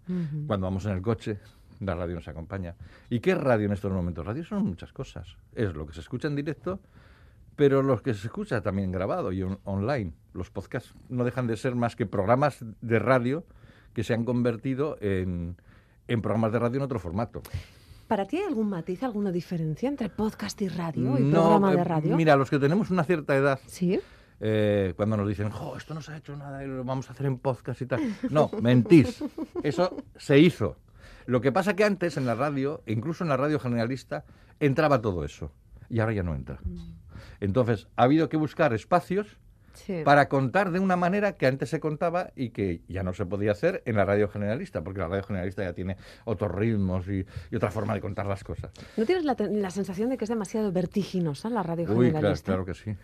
Cuando vamos en el coche, la radio nos acompaña. ¿Y qué es radio en estos momentos? Radio son muchas cosas. Es lo que se escucha en directo, pero lo que se escucha también grabado y on- online. Los podcasts no dejan de ser más que programas de radio que se han convertido en, en programas de radio en otro formato. ¿Para ti hay algún matiz, alguna diferencia entre podcast y radio y No, programa de eh, radio? Mira, los que tenemos una cierta edad, Sí. Eh, cuando nos dicen, jo, esto no se ha hecho nada y lo vamos a hacer en podcast y tal. No, mentís. Eso se hizo. Lo que pasa que antes en la radio, incluso en la radio generalista, entraba todo eso. Y ahora ya no entra. Entonces, ha habido que buscar espacios Sí. para contar de una manera que antes se contaba y que ya no se podía hacer en la radio generalista, porque la radio generalista ya tiene otros ritmos y, y otra forma de contar las cosas. ¿No tienes la, la sensación de que es demasiado vertiginosa la radio Uy, claro, generalista? claro que sí.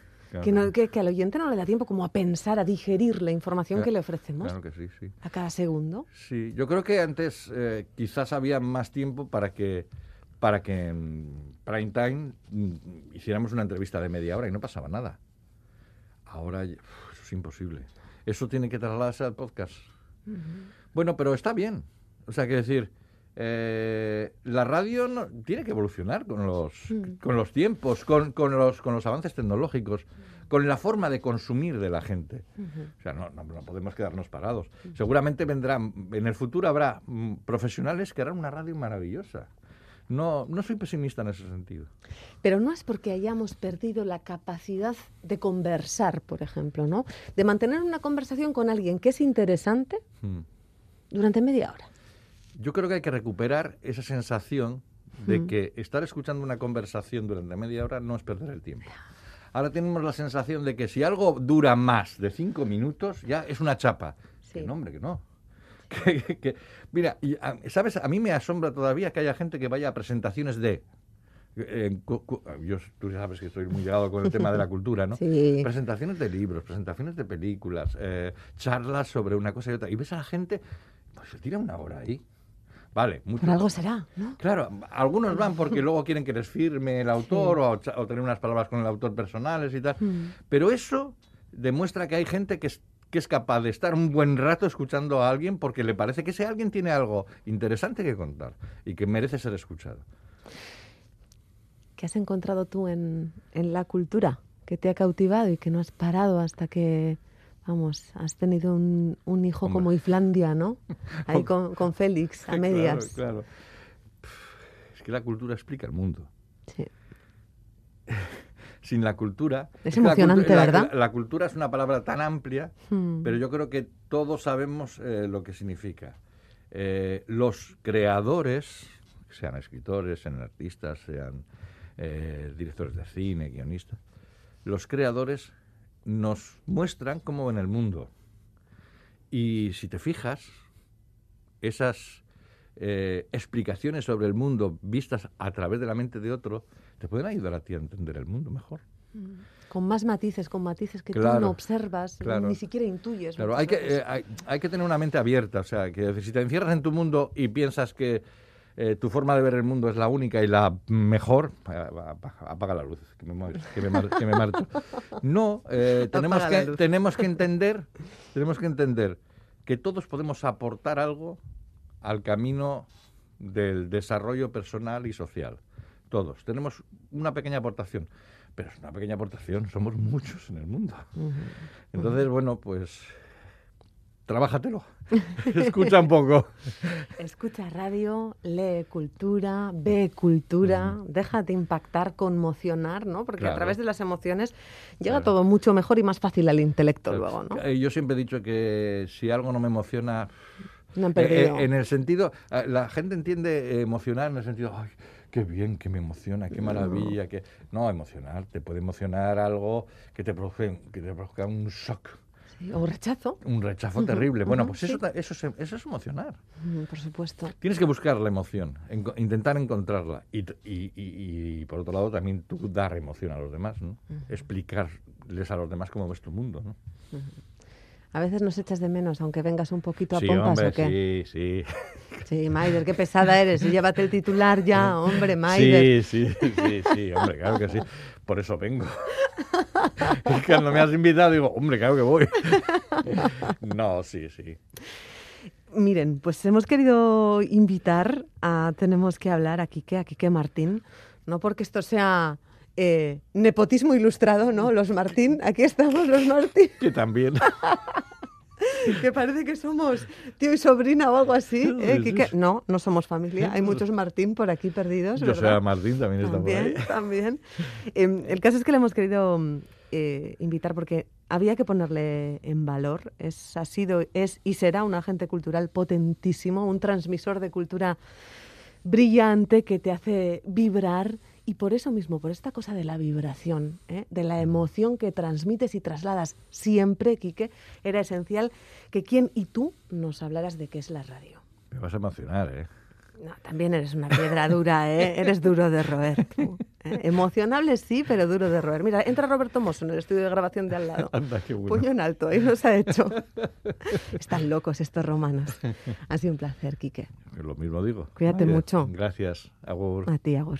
Claro que, no- que- que al oyente no le da tiempo como a pensar, a digerir la información que le ofrecemos Claro que sí, sí. a cada segundo. Sí, yo creo que antes eh, quizás había más tiempo para que para que en prime time mm, hiciéramos una entrevista de media hora y no pasaba nada. Ahora uf, eso es imposible. Eso tiene que trasladarse al podcast. Bueno, pero está bien. O sea, que decir, eh, la radio no- tiene que evolucionar con los, con los tiempos, con, con los, con los avances tecnológicos, con la forma de consumir de la gente. O sea, no, no, no podemos quedarnos parados. Seguramente vendrán, en el futuro habrá mm, profesionales que harán una radio maravillosa. No, no soy pesimista en ese sentido. Pero no es porque hayamos perdido la capacidad de conversar, por ejemplo, ¿no? De mantener una conversación con alguien que es interesante Mm. durante media hora. Yo creo que hay que recuperar esa sensación de Mm. que estar escuchando una conversación durante media hora no es perder el tiempo. Ahora tenemos la sensación de que si algo dura más de cinco minutos, ya es una chapa. Sí. Que no, hombre, que no. [LAUGHS] Que- que- que- mira, y, a- ¿sabes? A mí me asombra todavía que haya gente que vaya a presentaciones de... eh, cu- cu- yo, tú sabes que estoy muy ligado con el tema de la [LAUGHS] cultura, ¿no? Sí. Presentaciones de libros, presentaciones de películas, eh, charlas sobre una cosa y otra. Y ves a la gente, pues se tira una hora ahí. Vale. Por algo será, ¿no? Claro, algunos van porque luego quieren que les firme el autor o, o tener unas palabras con el autor personales y tal. Mm. Pero eso demuestra que hay gente que es, que es capaz de estar un buen rato escuchando a alguien porque le parece que ese alguien tiene algo interesante que contar y que merece ser escuchado. ¿Qué has encontrado tú en, en la cultura que te ha cautivado y que no has parado hasta que, vamos, has tenido un, un hijo como Islandia, ¿no? Ahí [LAUGHS] con, con Félix, a medias. Claro, claro. Es que la cultura explica el mundo. Sí. Sin la cultura... Es emocionante, la- ¿verdad? La, la cultura es una palabra tan amplia, Hmm. pero yo creo que todos sabemos eh, lo que significa. Eh, los creadores, sean escritores, sean artistas, sean eh, directores de cine, guionistas, los creadores nos muestran cómo ven el mundo. Y si te fijas, esas eh, explicaciones sobre el mundo vistas a través de la mente de otro te pueden ayudar a ti a entender el mundo mejor. Con más matices, con matices que tú no observas, claro. ni siquiera intuyes. Claro, hay que, eh, hay, hay que tener una mente abierta. O sea, que si te encierras en tu mundo y piensas que eh, tu forma de ver el mundo es la única y la mejor, apaga la luz, que me, que me, mar- que me marcho. No, eh, tenemos, que, tenemos que entender, tenemos que entender que todos podemos aportar algo al camino del desarrollo personal y social. Todos. Tenemos una pequeña aportación. Pero es una pequeña aportación, somos muchos en el mundo. Entonces, bueno, pues trabájatelo. [LAUGHS] Escucha un poco. Escucha radio, lee cultura, ve cultura, déjate impactar, conmocionar, ¿no? Porque a través de las emociones llega Claro. todo mucho mejor y más fácil al intelecto luego, ¿no? Eh, Yo siempre he dicho que si algo no me emociona, No han eh, perdido. eh, en el sentido, eh, la gente entiende emocionar en el sentido, ay, qué bien, que me emociona, qué maravilla, que no emocionar, te puede emocionar algo que te produce, que te produzca un shock, Sí, O rechazo, un rechazo terrible. Bueno, pues eso, sí. eso, es, eso es emocionar. Mm, por supuesto. Tienes que buscar la emoción, intentar encontrarla. Y, t- y- y- y, por otro lado, también tú dar emoción a los demás, ¿no? Explicarles a los demás cómo ves tu mundo, ¿no? A veces nos echas de menos, aunque vengas un poquito a Sí, pompas hombre, o qué. sí, sí. [LAUGHS] Sí, Maider, qué pesada eres. Y llévate el titular ya, [LAUGHS] hombre, Maider. Sí, sí, sí, sí, hombre, claro que sí. Por eso vengo. [LAUGHS] Y cuando me has invitado digo, hombre, claro que voy. [LAUGHS] No, sí, sí. Miren, pues hemos querido invitar a Tenemos que hablar a Quique, a Quique Martín, no porque esto sea eh, nepotismo ilustrado, ¿no? Los Martín, aquí estamos los Martín, Que también. [LAUGHS] [LAUGHS] que parece que somos tío y sobrina o algo así. ¿eh, Quique? No, no somos familia, hay muchos Martín por aquí perdidos, Yo ¿verdad? soy a Martín, también está por También, ahí. [LAUGHS] también. Em, el caso es que le hemos querido mm, eh, invitar porque había que ponerle en valor. Es, ha sido, es y será un agente cultural potentísimo, un transmisor de cultura brillante que te hace vibrar Y por eso mismo, por esta cosa de la vibración, ¿eh? de la emoción que transmites y trasladas siempre, Quique, era esencial que quien y tú nos hablaras de qué es la radio. Me vas a emocionar, ¿eh? No, también eres una piedra dura, ¿eh? Eres duro de roer. tú, ¿eh? Emocionable sí, pero duro de roer. Mira, entra Roberto Mosso en el estudio de grabación de al lado. [LAUGHS] Anda, qué bueno. Puño en alto, ahí nos ha hecho. Están locos estos romanos. Ha sido un placer, Quique. Lo mismo digo. Cuídate mucho. Gracias, Agur. A ti, Agur.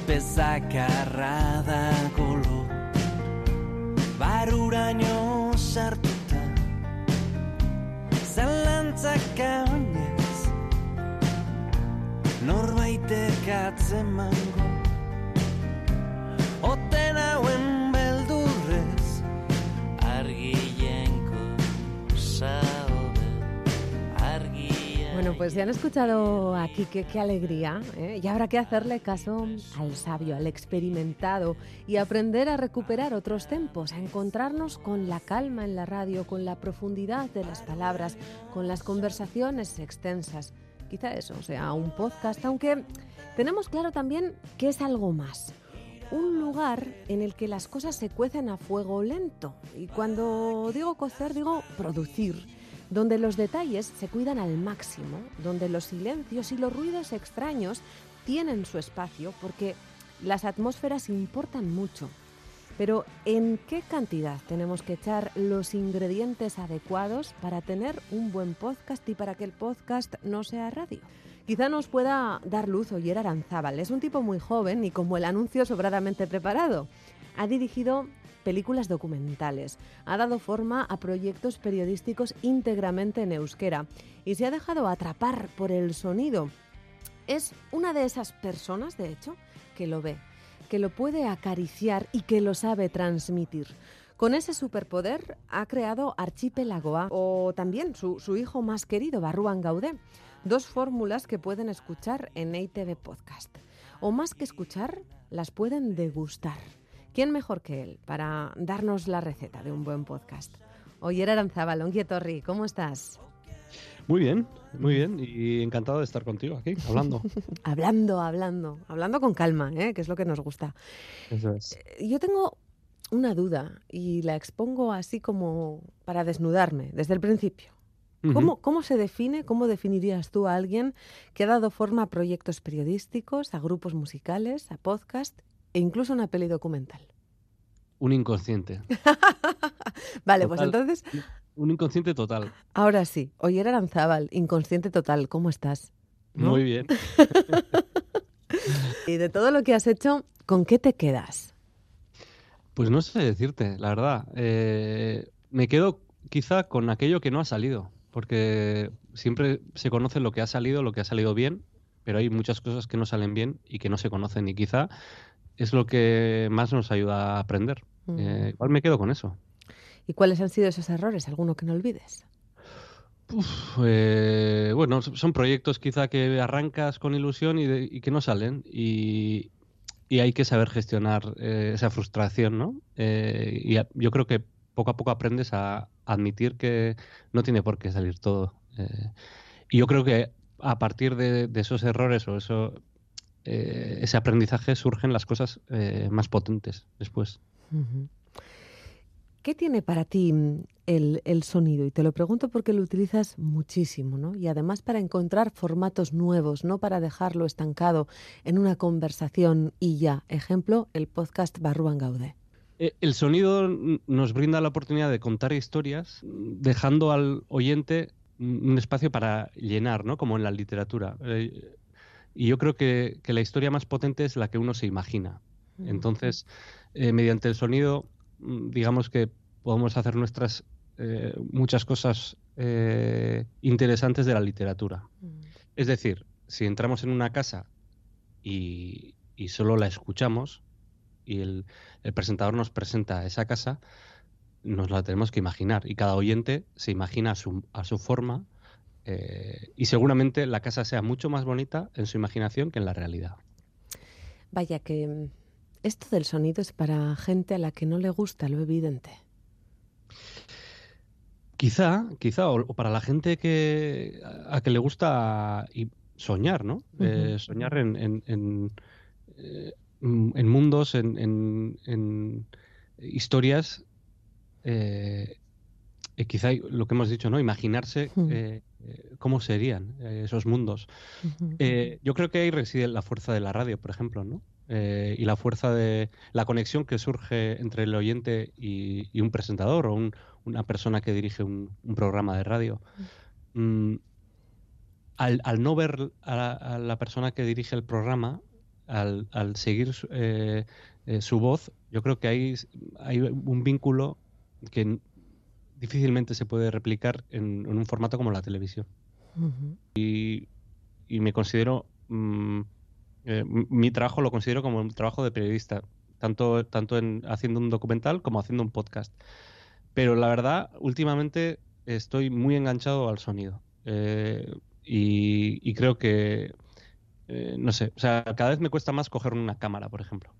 zakarra da golo. Baruraino sartuta Zalantzak oinez Norbaitek atzemango. Oten hauen Bueno, pues ya han escuchado aquí qué, alegría. ¿eh? Y habrá que hacerle caso al sabio, al experimentado y aprender a recuperar otros tempos, a encontrarnos con la calma en la radio, con la profundidad de las palabras, con las conversaciones extensas. Quizá eso sea un podcast, aunque tenemos claro también que es algo más. Un lugar en el que las cosas se cuecen a fuego lento. Y cuando digo cocer, digo producir donde los detalles se cuidan al máximo, donde los silencios y los ruidos extraños tienen su espacio, porque las atmósferas importan mucho. Pero ¿en qué cantidad tenemos que echar los ingredientes adecuados para tener un buen podcast y para que el podcast no sea radio? Quizá nos pueda dar luz Oyer Aranzábal. Es un tipo muy joven y como el anuncio sobradamente preparado. Ha dirigido películas documentales, ha dado forma a proyectos periodísticos íntegramente en euskera y se ha dejado atrapar por el sonido. Es una de esas personas, de hecho, que lo ve, que lo puede acariciar y que lo sabe transmitir. Con ese superpoder ha creado Archipelagoa o también su, su hijo más querido, Barruan Gaudé. Dos fórmulas que pueden escuchar en EITV Podcast. O más que escuchar, las pueden degustar. ¿Quién mejor que él para darnos la receta de un buen podcast? Oyer Aranzábal, Ongi Torri, ¿cómo estás? Muy bien, muy bien. Y encantado de estar contigo aquí, hablando. [LAUGHS] hablando, hablando, hablando con calma, ¿eh? que es lo que nos gusta. Eso es. Eh, Yo tengo una duda y la expongo así como para desnudarme desde el principio. ¿Cómo, ¿Cómo, se define, cómo definirías tú a alguien que ha dado forma a proyectos periodísticos, a grupos musicales, a podcast e incluso una peli documental? Un inconsciente. [LAUGHS] vale, total, pues entonces... Un inconsciente total. Ahora sí, Oyer Aranzábal, inconsciente total, ¿cómo estás? ¿No? Muy bien. [LAUGHS] y de todo lo que has hecho, ¿con qué te quedas? Pues no sé decirte, la verdad. Eh, me quedo quizá con aquello que no ha salido porque siempre se conoce lo que ha salido, lo que ha salido bien, pero hay muchas cosas que no salen bien y que no se conocen y quizá es lo que más nos ayuda a aprender. Mm. Eh, igual me quedo con eso. ¿Y cuáles han sido esos errores? ¿Alguno que no olvides? Uf, eh, bueno, son proyectos quizá que arrancas con ilusión y, de, y que no salen y, y, hay que saber gestionar eh, esa frustración, ¿no? Eh, y a, yo creo que poco a poco aprendes a admitir que no tiene por qué salir todo. Y yo creo que a partir de, de esos errores o eso, eh, ese aprendizaje surgen las cosas eh, más potentes después. ¿Qué tiene para ti el, el, sonido? Y te lo pregunto porque lo utilizas muchísimo, ¿no? Y además para encontrar formatos nuevos, no para dejarlo estancado en una conversación y ya. Ejemplo, el podcast Barruan Gaude. El sonido nos brinda la oportunidad de contar historias, dejando al oyente un espacio para llenar, ¿no? Como en la literatura. Y yo creo que, que la historia más potente es la que uno se imagina. Entonces, eh, mediante el sonido, digamos que podemos hacer nuestras eh, muchas cosas eh, interesantes de la literatura. Es decir, si entramos en una casa y, y solo la escuchamos y el, el presentador nos presenta esa casa, nos la tenemos que imaginar y cada oyente se imagina a su, a su forma eh, y seguramente la casa sea mucho más bonita en su imaginación que en la realidad. Vaya que mm, esto del sonido es para gente a la que no le gusta lo evidente. Quizá, quizá, o, o para la gente que a, a que le gusta y soñar, ¿no? Eh, soñar en, en, en, eh, en mundos, en, historias, quizá lo que hemos dicho, ¿no? Imaginarse cómo serían eh, esos mundos. Eh, yo creo que ahí reside la fuerza de la radio, por ejemplo, ¿no? Eh, y la fuerza de la conexión que surge entre el oyente y, y un presentador o un- una persona que dirige un, un programa de radio. Mm, al, al no ver a la, a la persona que dirige el programa, al, al seguir su, eh, eh, su voz, yo creo que hay, hay un vínculo que difícilmente se puede replicar en- en un formato como la televisión. Y, y me considero mm, eh, mi trabajo lo considero como un trabajo de periodista tanto tanto en haciendo un documental como haciendo un podcast. Pero la verdad últimamente estoy muy enganchado al sonido eh, y, y creo que eh, no sé o sea cada vez me cuesta más coger una cámara por ejemplo.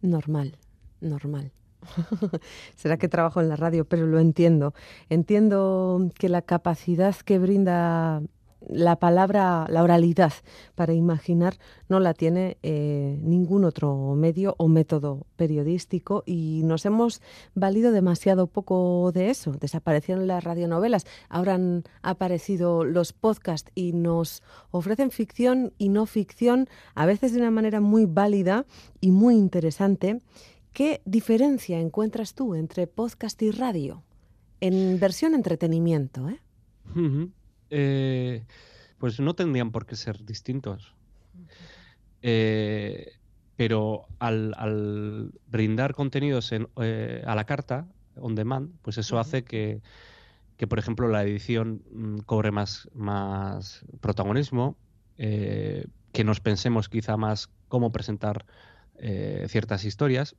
Normal, normal. [LAUGHS] Será que trabajo en la radio, pero lo entiendo. Entiendo que la capacidad que brinda la palabra, la oralidad para imaginar, no la tiene eh, ningún otro medio o método periodístico y nos hemos valido demasiado poco de eso. Desaparecieron las radionovelas, ahora han aparecido los podcasts y nos ofrecen ficción y no ficción, a veces de una manera muy válida y muy interesante. ¿Qué diferencia encuentras tú entre podcast y radio? En versión entretenimiento, ¿eh? Eh, pues no tendrían por qué ser distintos. Eh, pero al, al brindar contenidos en, eh, a la carta, on demand, pues eso hace que, que, por ejemplo, la edición mm, cobre más, más protagonismo, eh, que nos pensemos quizá más cómo presentar eh, ciertas historias,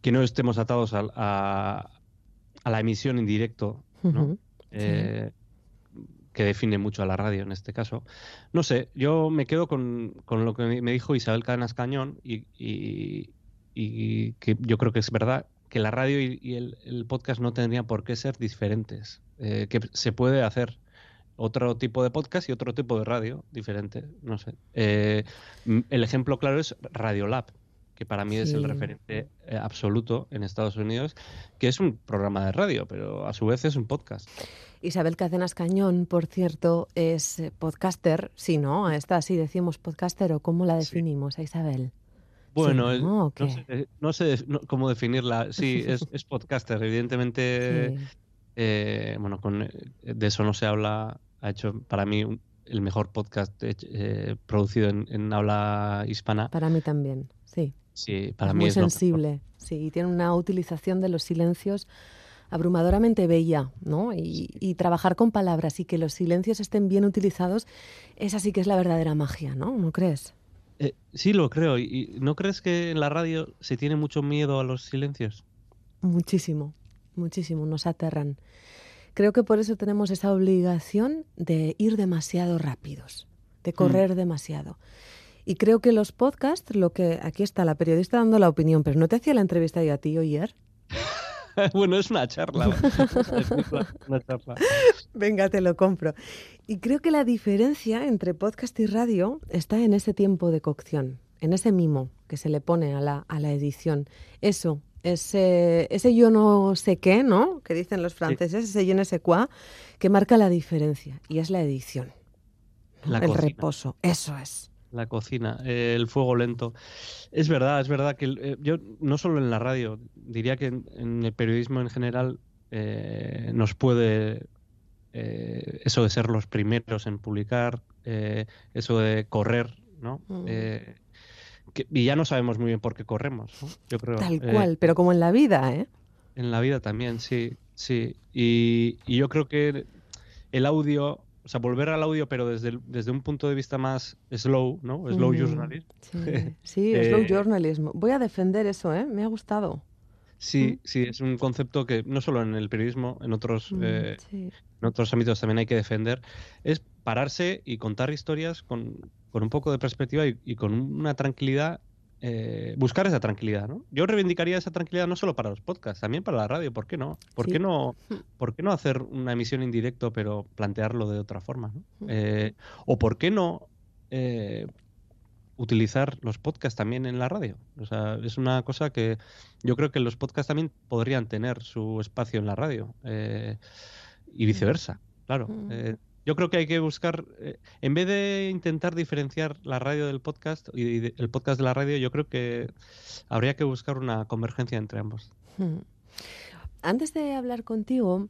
que no estemos atados al- a, a la emisión en directo, ¿no? Eh, que define mucho a la radio en este caso. No sé, yo me quedo con, con lo que me- dijo Isabel Cadenas Cañón y, y- y que yo creo que es verdad que la radio y, y el, el podcast no tendrían por qué ser diferentes, eh, que se puede hacer otro tipo de podcast y otro tipo de radio diferente, no sé. Eh, el ejemplo claro es Radiolab, que para mí es el referente eh, absoluto en Estados Unidos, que es un programa de radio, pero a su vez es un podcast. Isabel Cadenas Cañón, por cierto, es podcaster, sí, ¿no? Esta sí decimos podcaster o cómo la definimos a Isabel. Bueno, Sí, ¿no? Sé, no sé des- no- cómo definirla. Sí, es, es podcaster. Evidentemente, [LAUGHS] Sí. eh, bueno, con, eh, de eso no se habla. Ha hecho para mí un- el mejor podcast eh, producido en, en habla hispana. Para mí también, sí. Sí, para es mí muy es lo sensible, sí, y tiene una utilización de los silencios abrumadoramente bella, ¿no? Y, y trabajar con palabras y que los silencios estén bien utilizados, esa sí que es la verdadera magia, ¿no? ¿No crees? Eh, sí, lo creo. ¿Y no crees que en la radio se tiene mucho miedo a los silencios? Muchísimo, muchísimo, nos aterran. Creo que por eso tenemos esa obligación de ir demasiado rápidos, de correr demasiado. Y creo que los podcasts, lo que aquí está la periodista dando la opinión, pero no te hacía la entrevista yo a ti ayer. [LAUGHS] bueno, es una charla. [LAUGHS] Es una charla. Venga, te lo compro. Y creo que la diferencia entre podcast y radio está en ese tiempo de cocción, en ese mimo que se le pone a la, a la edición. Eso, ese, ese yo no sé qué, ¿no? Que dicen los franceses, ese je ne sais quoi, que marca la diferencia. Y es la edición. ¿no? La El cocina. reposo. Eso es. La cocina, eh, el fuego lento. Es verdad, es verdad que eh, yo no solo en la radio, diría que en, en el periodismo en general eh, nos puede eso de ser los primeros en publicar, eso de correr, ¿no? Mm. Que- y ya no sabemos muy bien por qué corremos, ¿no? Yo creo. Tal cual, pero como en la vida, ¿eh? en la vida también, sí, sí. Y, y yo creo que el audio, sea, volver al audio, pero desde, el- desde un punto de vista más slow, ¿no? Slow Mm, journalism. Sí, [LAUGHS] sí, Eh, slow journalism. Voy a defender eso, ¿eh? Me ha gustado. Sí, sí, es un concepto que no solo en el periodismo, en otros, Mm, eh, sí. en otros ámbitos también hay que defender, es pararse y contar historias con, con un poco de perspectiva y, y con una tranquilidad, eh, buscar esa tranquilidad, ¿no? Yo reivindicaría esa tranquilidad no solo para los podcasts, también para la radio, ¿por qué no? ¿Por Sí. qué no, por qué no hacer una emisión en directo pero plantearlo de otra forma, ¿no? Mm. Eh, o por qué no eh, utilizar los podcasts también en la radio. O sea, es una cosa que yo creo que los podcasts también podrían tener su espacio en la radio eh, y viceversa, claro. Yo creo que hay que buscar, eh, en vez de intentar diferenciar la radio del podcast y, y de- el podcast de la radio, yo creo que habría que buscar una convergencia entre ambos. Hmm. Antes de hablar contigo,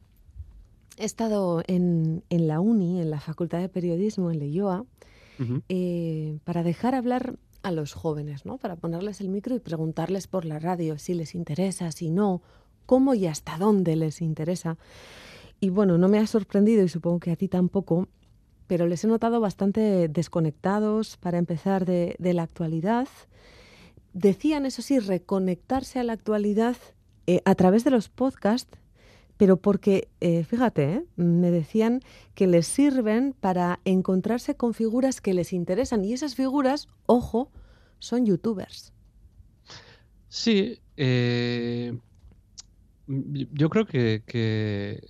he estado en, en la uni, en la Facultad de Periodismo, en Leyoa, eh, para dejar hablar a los jóvenes, ¿no? Para ponerles el micro y preguntarles por la radio si les interesa, si no, cómo y hasta dónde les interesa. Y bueno, no me ha sorprendido y supongo que a ti tampoco, pero les he notado bastante desconectados para empezar de, la actualidad. Decían, eso sí, reconectarse a la actualidad eh, a través de los podcasts, pero porque, eh, fíjate, ¿eh? me decían que les sirven para encontrarse con figuras que les interesan y esas figuras, ojo, son youtubers. Sí, yo creo que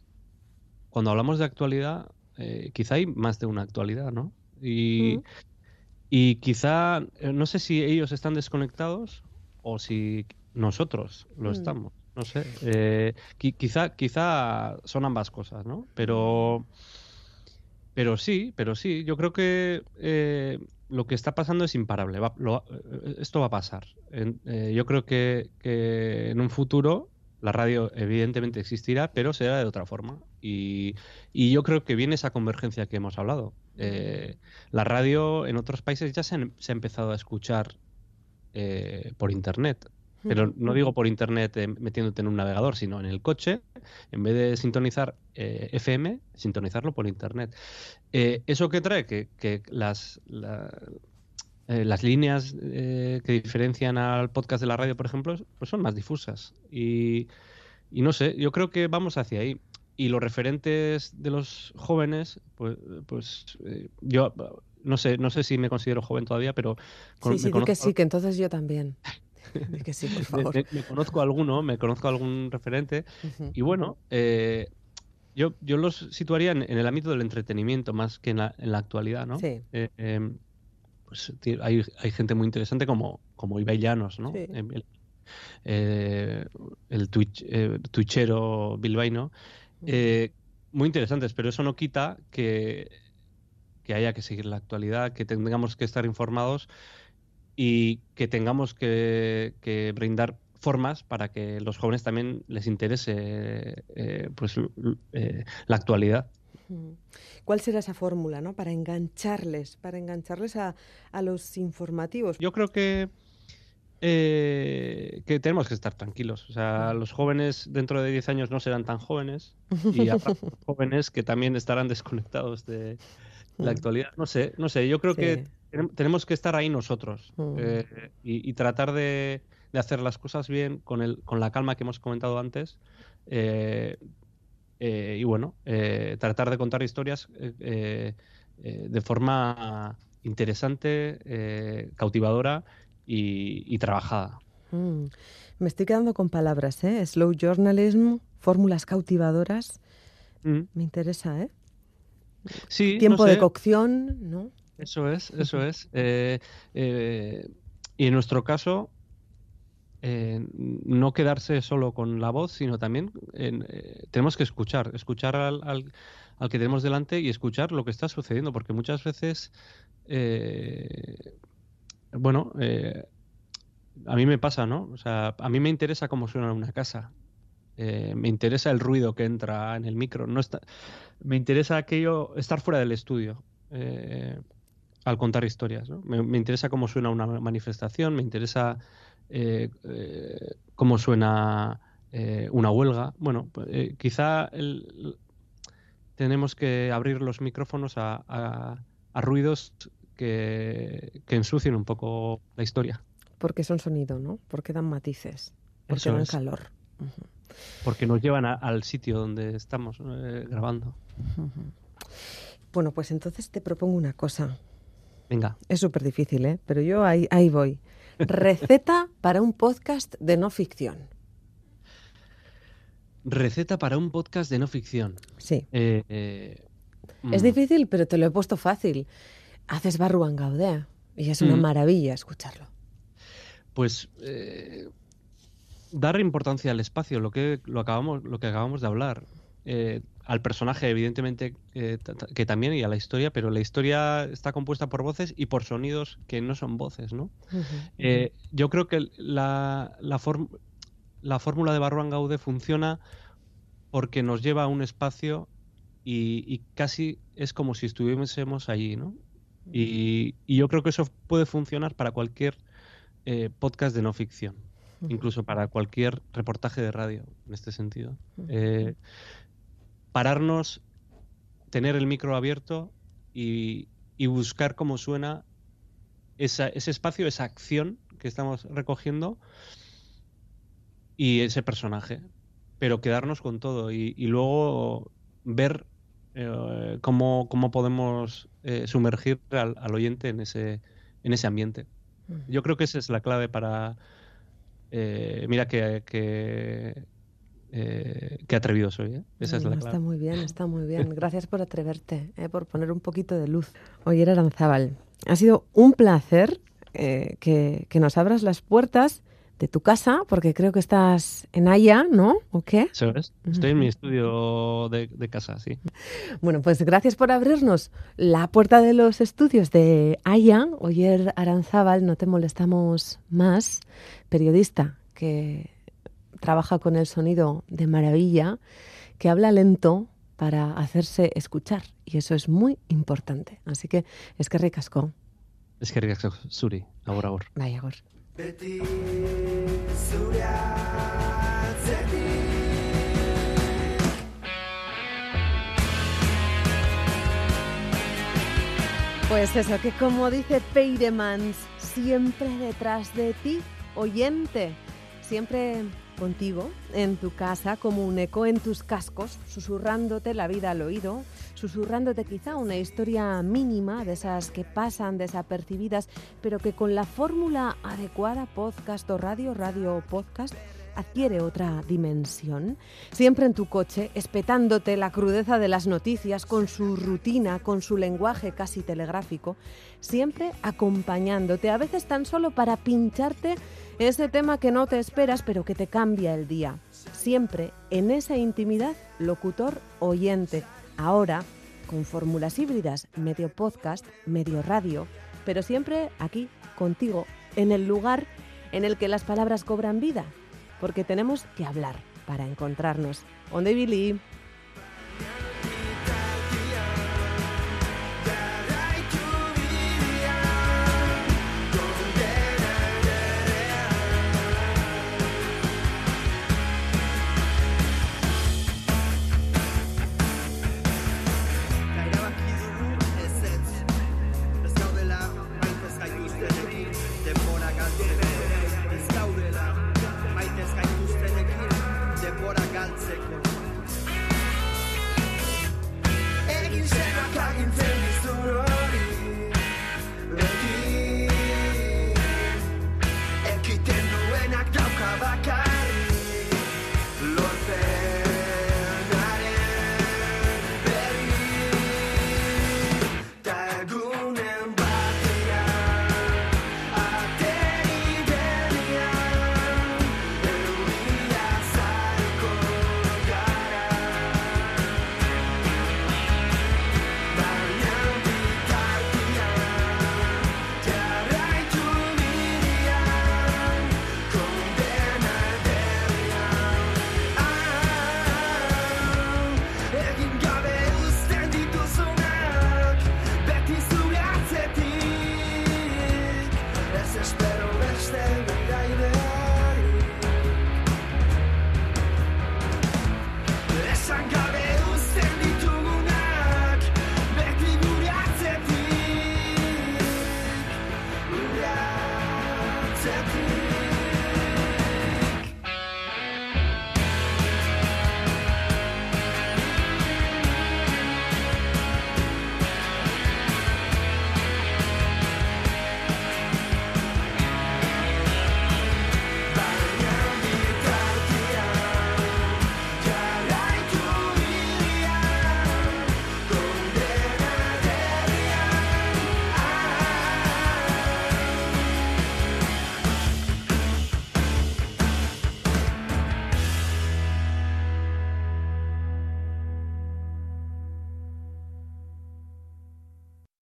cuando hablamos de actualidad, eh, quizá hay más de una actualidad, ¿no? Y, Mm. y quizá, eh, no sé si ellos están desconectados o si nosotros lo Mm. estamos, no sé. Eh, qui- quizá, quizá son ambas cosas, ¿no? Pero, pero sí, pero sí, yo creo que eh, lo que está pasando es imparable. va- lo- esto va a pasar. En- eh, yo creo que, que en un futuro la radio evidentemente existirá, pero será de otra forma. Y, y yo creo que viene esa convergencia que hemos hablado. Eh, la radio en otros países ya se, han- se ha empezado a escuchar eh, por internet. Pero no digo por internet eh, metiéndote en un navegador, sino en el coche, en vez de sintonizar FM, sintonizarlo por internet. ¿Eso qué trae? Que, que las, la- eh, las líneas eh, que diferencian al podcast de la radio, por ejemplo, pues son más difusas. Y, y no sé, yo creo que vamos hacia ahí. Y los referentes de los jóvenes, pues, pues eh, yo no sé, no sé si me considero joven todavía, pero con- Sí, sí, me di que conozco- sí, que entonces yo también. [LAUGHS] Que sí, por [LAUGHS] me, favor. me- me conozco alguno, me conozco algún referente. Ujú. Y bueno, eh, yo, yo los situaría en, en el ámbito del entretenimiento más que en la, en la actualidad, ¿no? Sí. Pues hay, hay gente muy interesante como, como Ibai Llanos, ¿no? Sí. El, eh, el twitch, eh, twitchero bilbaíno. Eh, muy interesantes, pero eso no quita que, que haya que seguir la actualidad, que tengamos que estar informados y que tengamos que, que brindar formas para que los jóvenes también les interese eh, pues eh, la actualidad. ¿Cuál será esa fórmula, no? Para engancharles, para engancharles a, a los informativos. Yo creo que eh, que tenemos que estar tranquilos. O sea, los jóvenes dentro de 10 años no serán tan jóvenes y [LAUGHS] habrá jóvenes que también estarán desconectados de la Mm. actualidad. No sé, no sé. Yo creo que Sí. tenemos que estar ahí nosotros Mm. eh, y, y tratar de, de hacer las cosas bien con, el, con la calma que hemos comentado antes. eh, eh, y bueno, eh, tratar de contar historias eh, de forma interesante, cautivadora y, y trabajada. Mm. Me estoy quedando con palabras, ¿eh? Slow journalism, fórmulas cautivadoras. Mm. Me interesa, ¿eh? Sí, Tiempo no de cocción, ¿no? Eso es, eso es. Y en nuestro caso, eh, no quedarse solo con la voz, sino también eh, tenemos que escuchar, escuchar al, al- al que tenemos delante y escuchar lo que está sucediendo, porque muchas veces, eh, bueno, a mí me pasa, ¿no? O sea, a mí me interesa cómo suena una casa. Me interesa el ruido que entra en el micro. No está, me interesa aquello, estar fuera del estudio. al contar historias. ¿no? Me, me interesa cómo suena una manifestación, me interesa eh, eh, cómo suena eh, una huelga. Bueno, pues, quizá el- tenemos que abrir los micrófonos a, a- a ruidos que, que ensucien un poco la historia, Porque son sonido, ¿no? Porque dan matices, porque Eso dan es. calor. Porque nos llevan a- al sitio donde estamos grabando. Bueno, pues entonces te propongo una cosa. Venga, Es súper difícil, ¿eh? Pero yo ahí, ahí voy. Receta para un podcast de no ficción. receta para un podcast de no ficción. Sí. Eh, eh, Es mm, difícil, pero te lo he puesto fácil. Haces Barruan Gaudea y es una Mm. maravilla escucharlo. Pues eh, dar importancia al espacio, lo que lo acabamos, lo que acabamos de hablar. Eh, al personaje, evidentemente, eh, que también, y a la historia, pero la historia está compuesta por voces y por sonidos que no son voces, ¿no? Eh, yo creo que la, la, fórmula de Barruan Gaude funciona porque nos lleva a un espacio y, y casi es como si estuviésemos allí, ¿no? Y, y yo creo que eso puede funcionar para cualquier eh, podcast de no ficción, incluso para cualquier reportaje de radio, en este sentido. Eh, pararnos, tener el micro abierto y, y buscar cómo suena esa- ese espacio, esa acción que estamos recogiendo y ese personaje. Pero quedarnos con todo y, y luego ver eh, cómo, cómo podemos eh, sumergir al, al oyente en ese, en ese ambiente. Yo creo que esa es la clave para... eh, mira que, que, eh, qué atrevido soy. ¿eh? Esa es la clave. está muy bien, [LAUGHS] está muy bien. Gracias por atreverte, eh, por poner un poquito de luz. Oyer Aranzábal, ha sido un placer eh, que, que nos abras las puertas de tu casa, porque creo que estás en Haya, ¿no? ¿O qué? Eso es. Estoy en mi estudio de, de casa, sí. Bueno, pues gracias por abrirnos la puerta de los estudios de Haya. Oyer Aranzábal, no te molestamos más, periodista que trabaja con el sonido de maravilla, que habla lento para hacerse escuchar. Y eso es muy importante. Así que es que ricasco. Es que ricasco, Suri, agur agur. Bai, atzetik Pues eso, que como dice Peiremans, siempre detrás de ti, oyente, siempre contigo, en tu casa, como un eco en tus cascos, susurrándote la vida al oído, susurrándote quizá una historia mínima de esas que pasan desapercibidas, pero que con la fórmula adecuada, podcast o radio, radio o podcast, adquiere otra dimensión. Siempre en tu coche, espetándote la crudeza de las noticias con su rutina, con su lenguaje casi telegráfico, siempre acompañándote, a veces tan solo para pincharte ese tema que no te esperas pero que te cambia el día. Siempre en esa intimidad, locutor oyente. Ahora, con fórmulas híbridas, medio podcast, medio radio, pero siempre aquí, contigo, en el lugar en el que las palabras cobran vida, porque tenemos que hablar para encontrarnos. Onde Billy.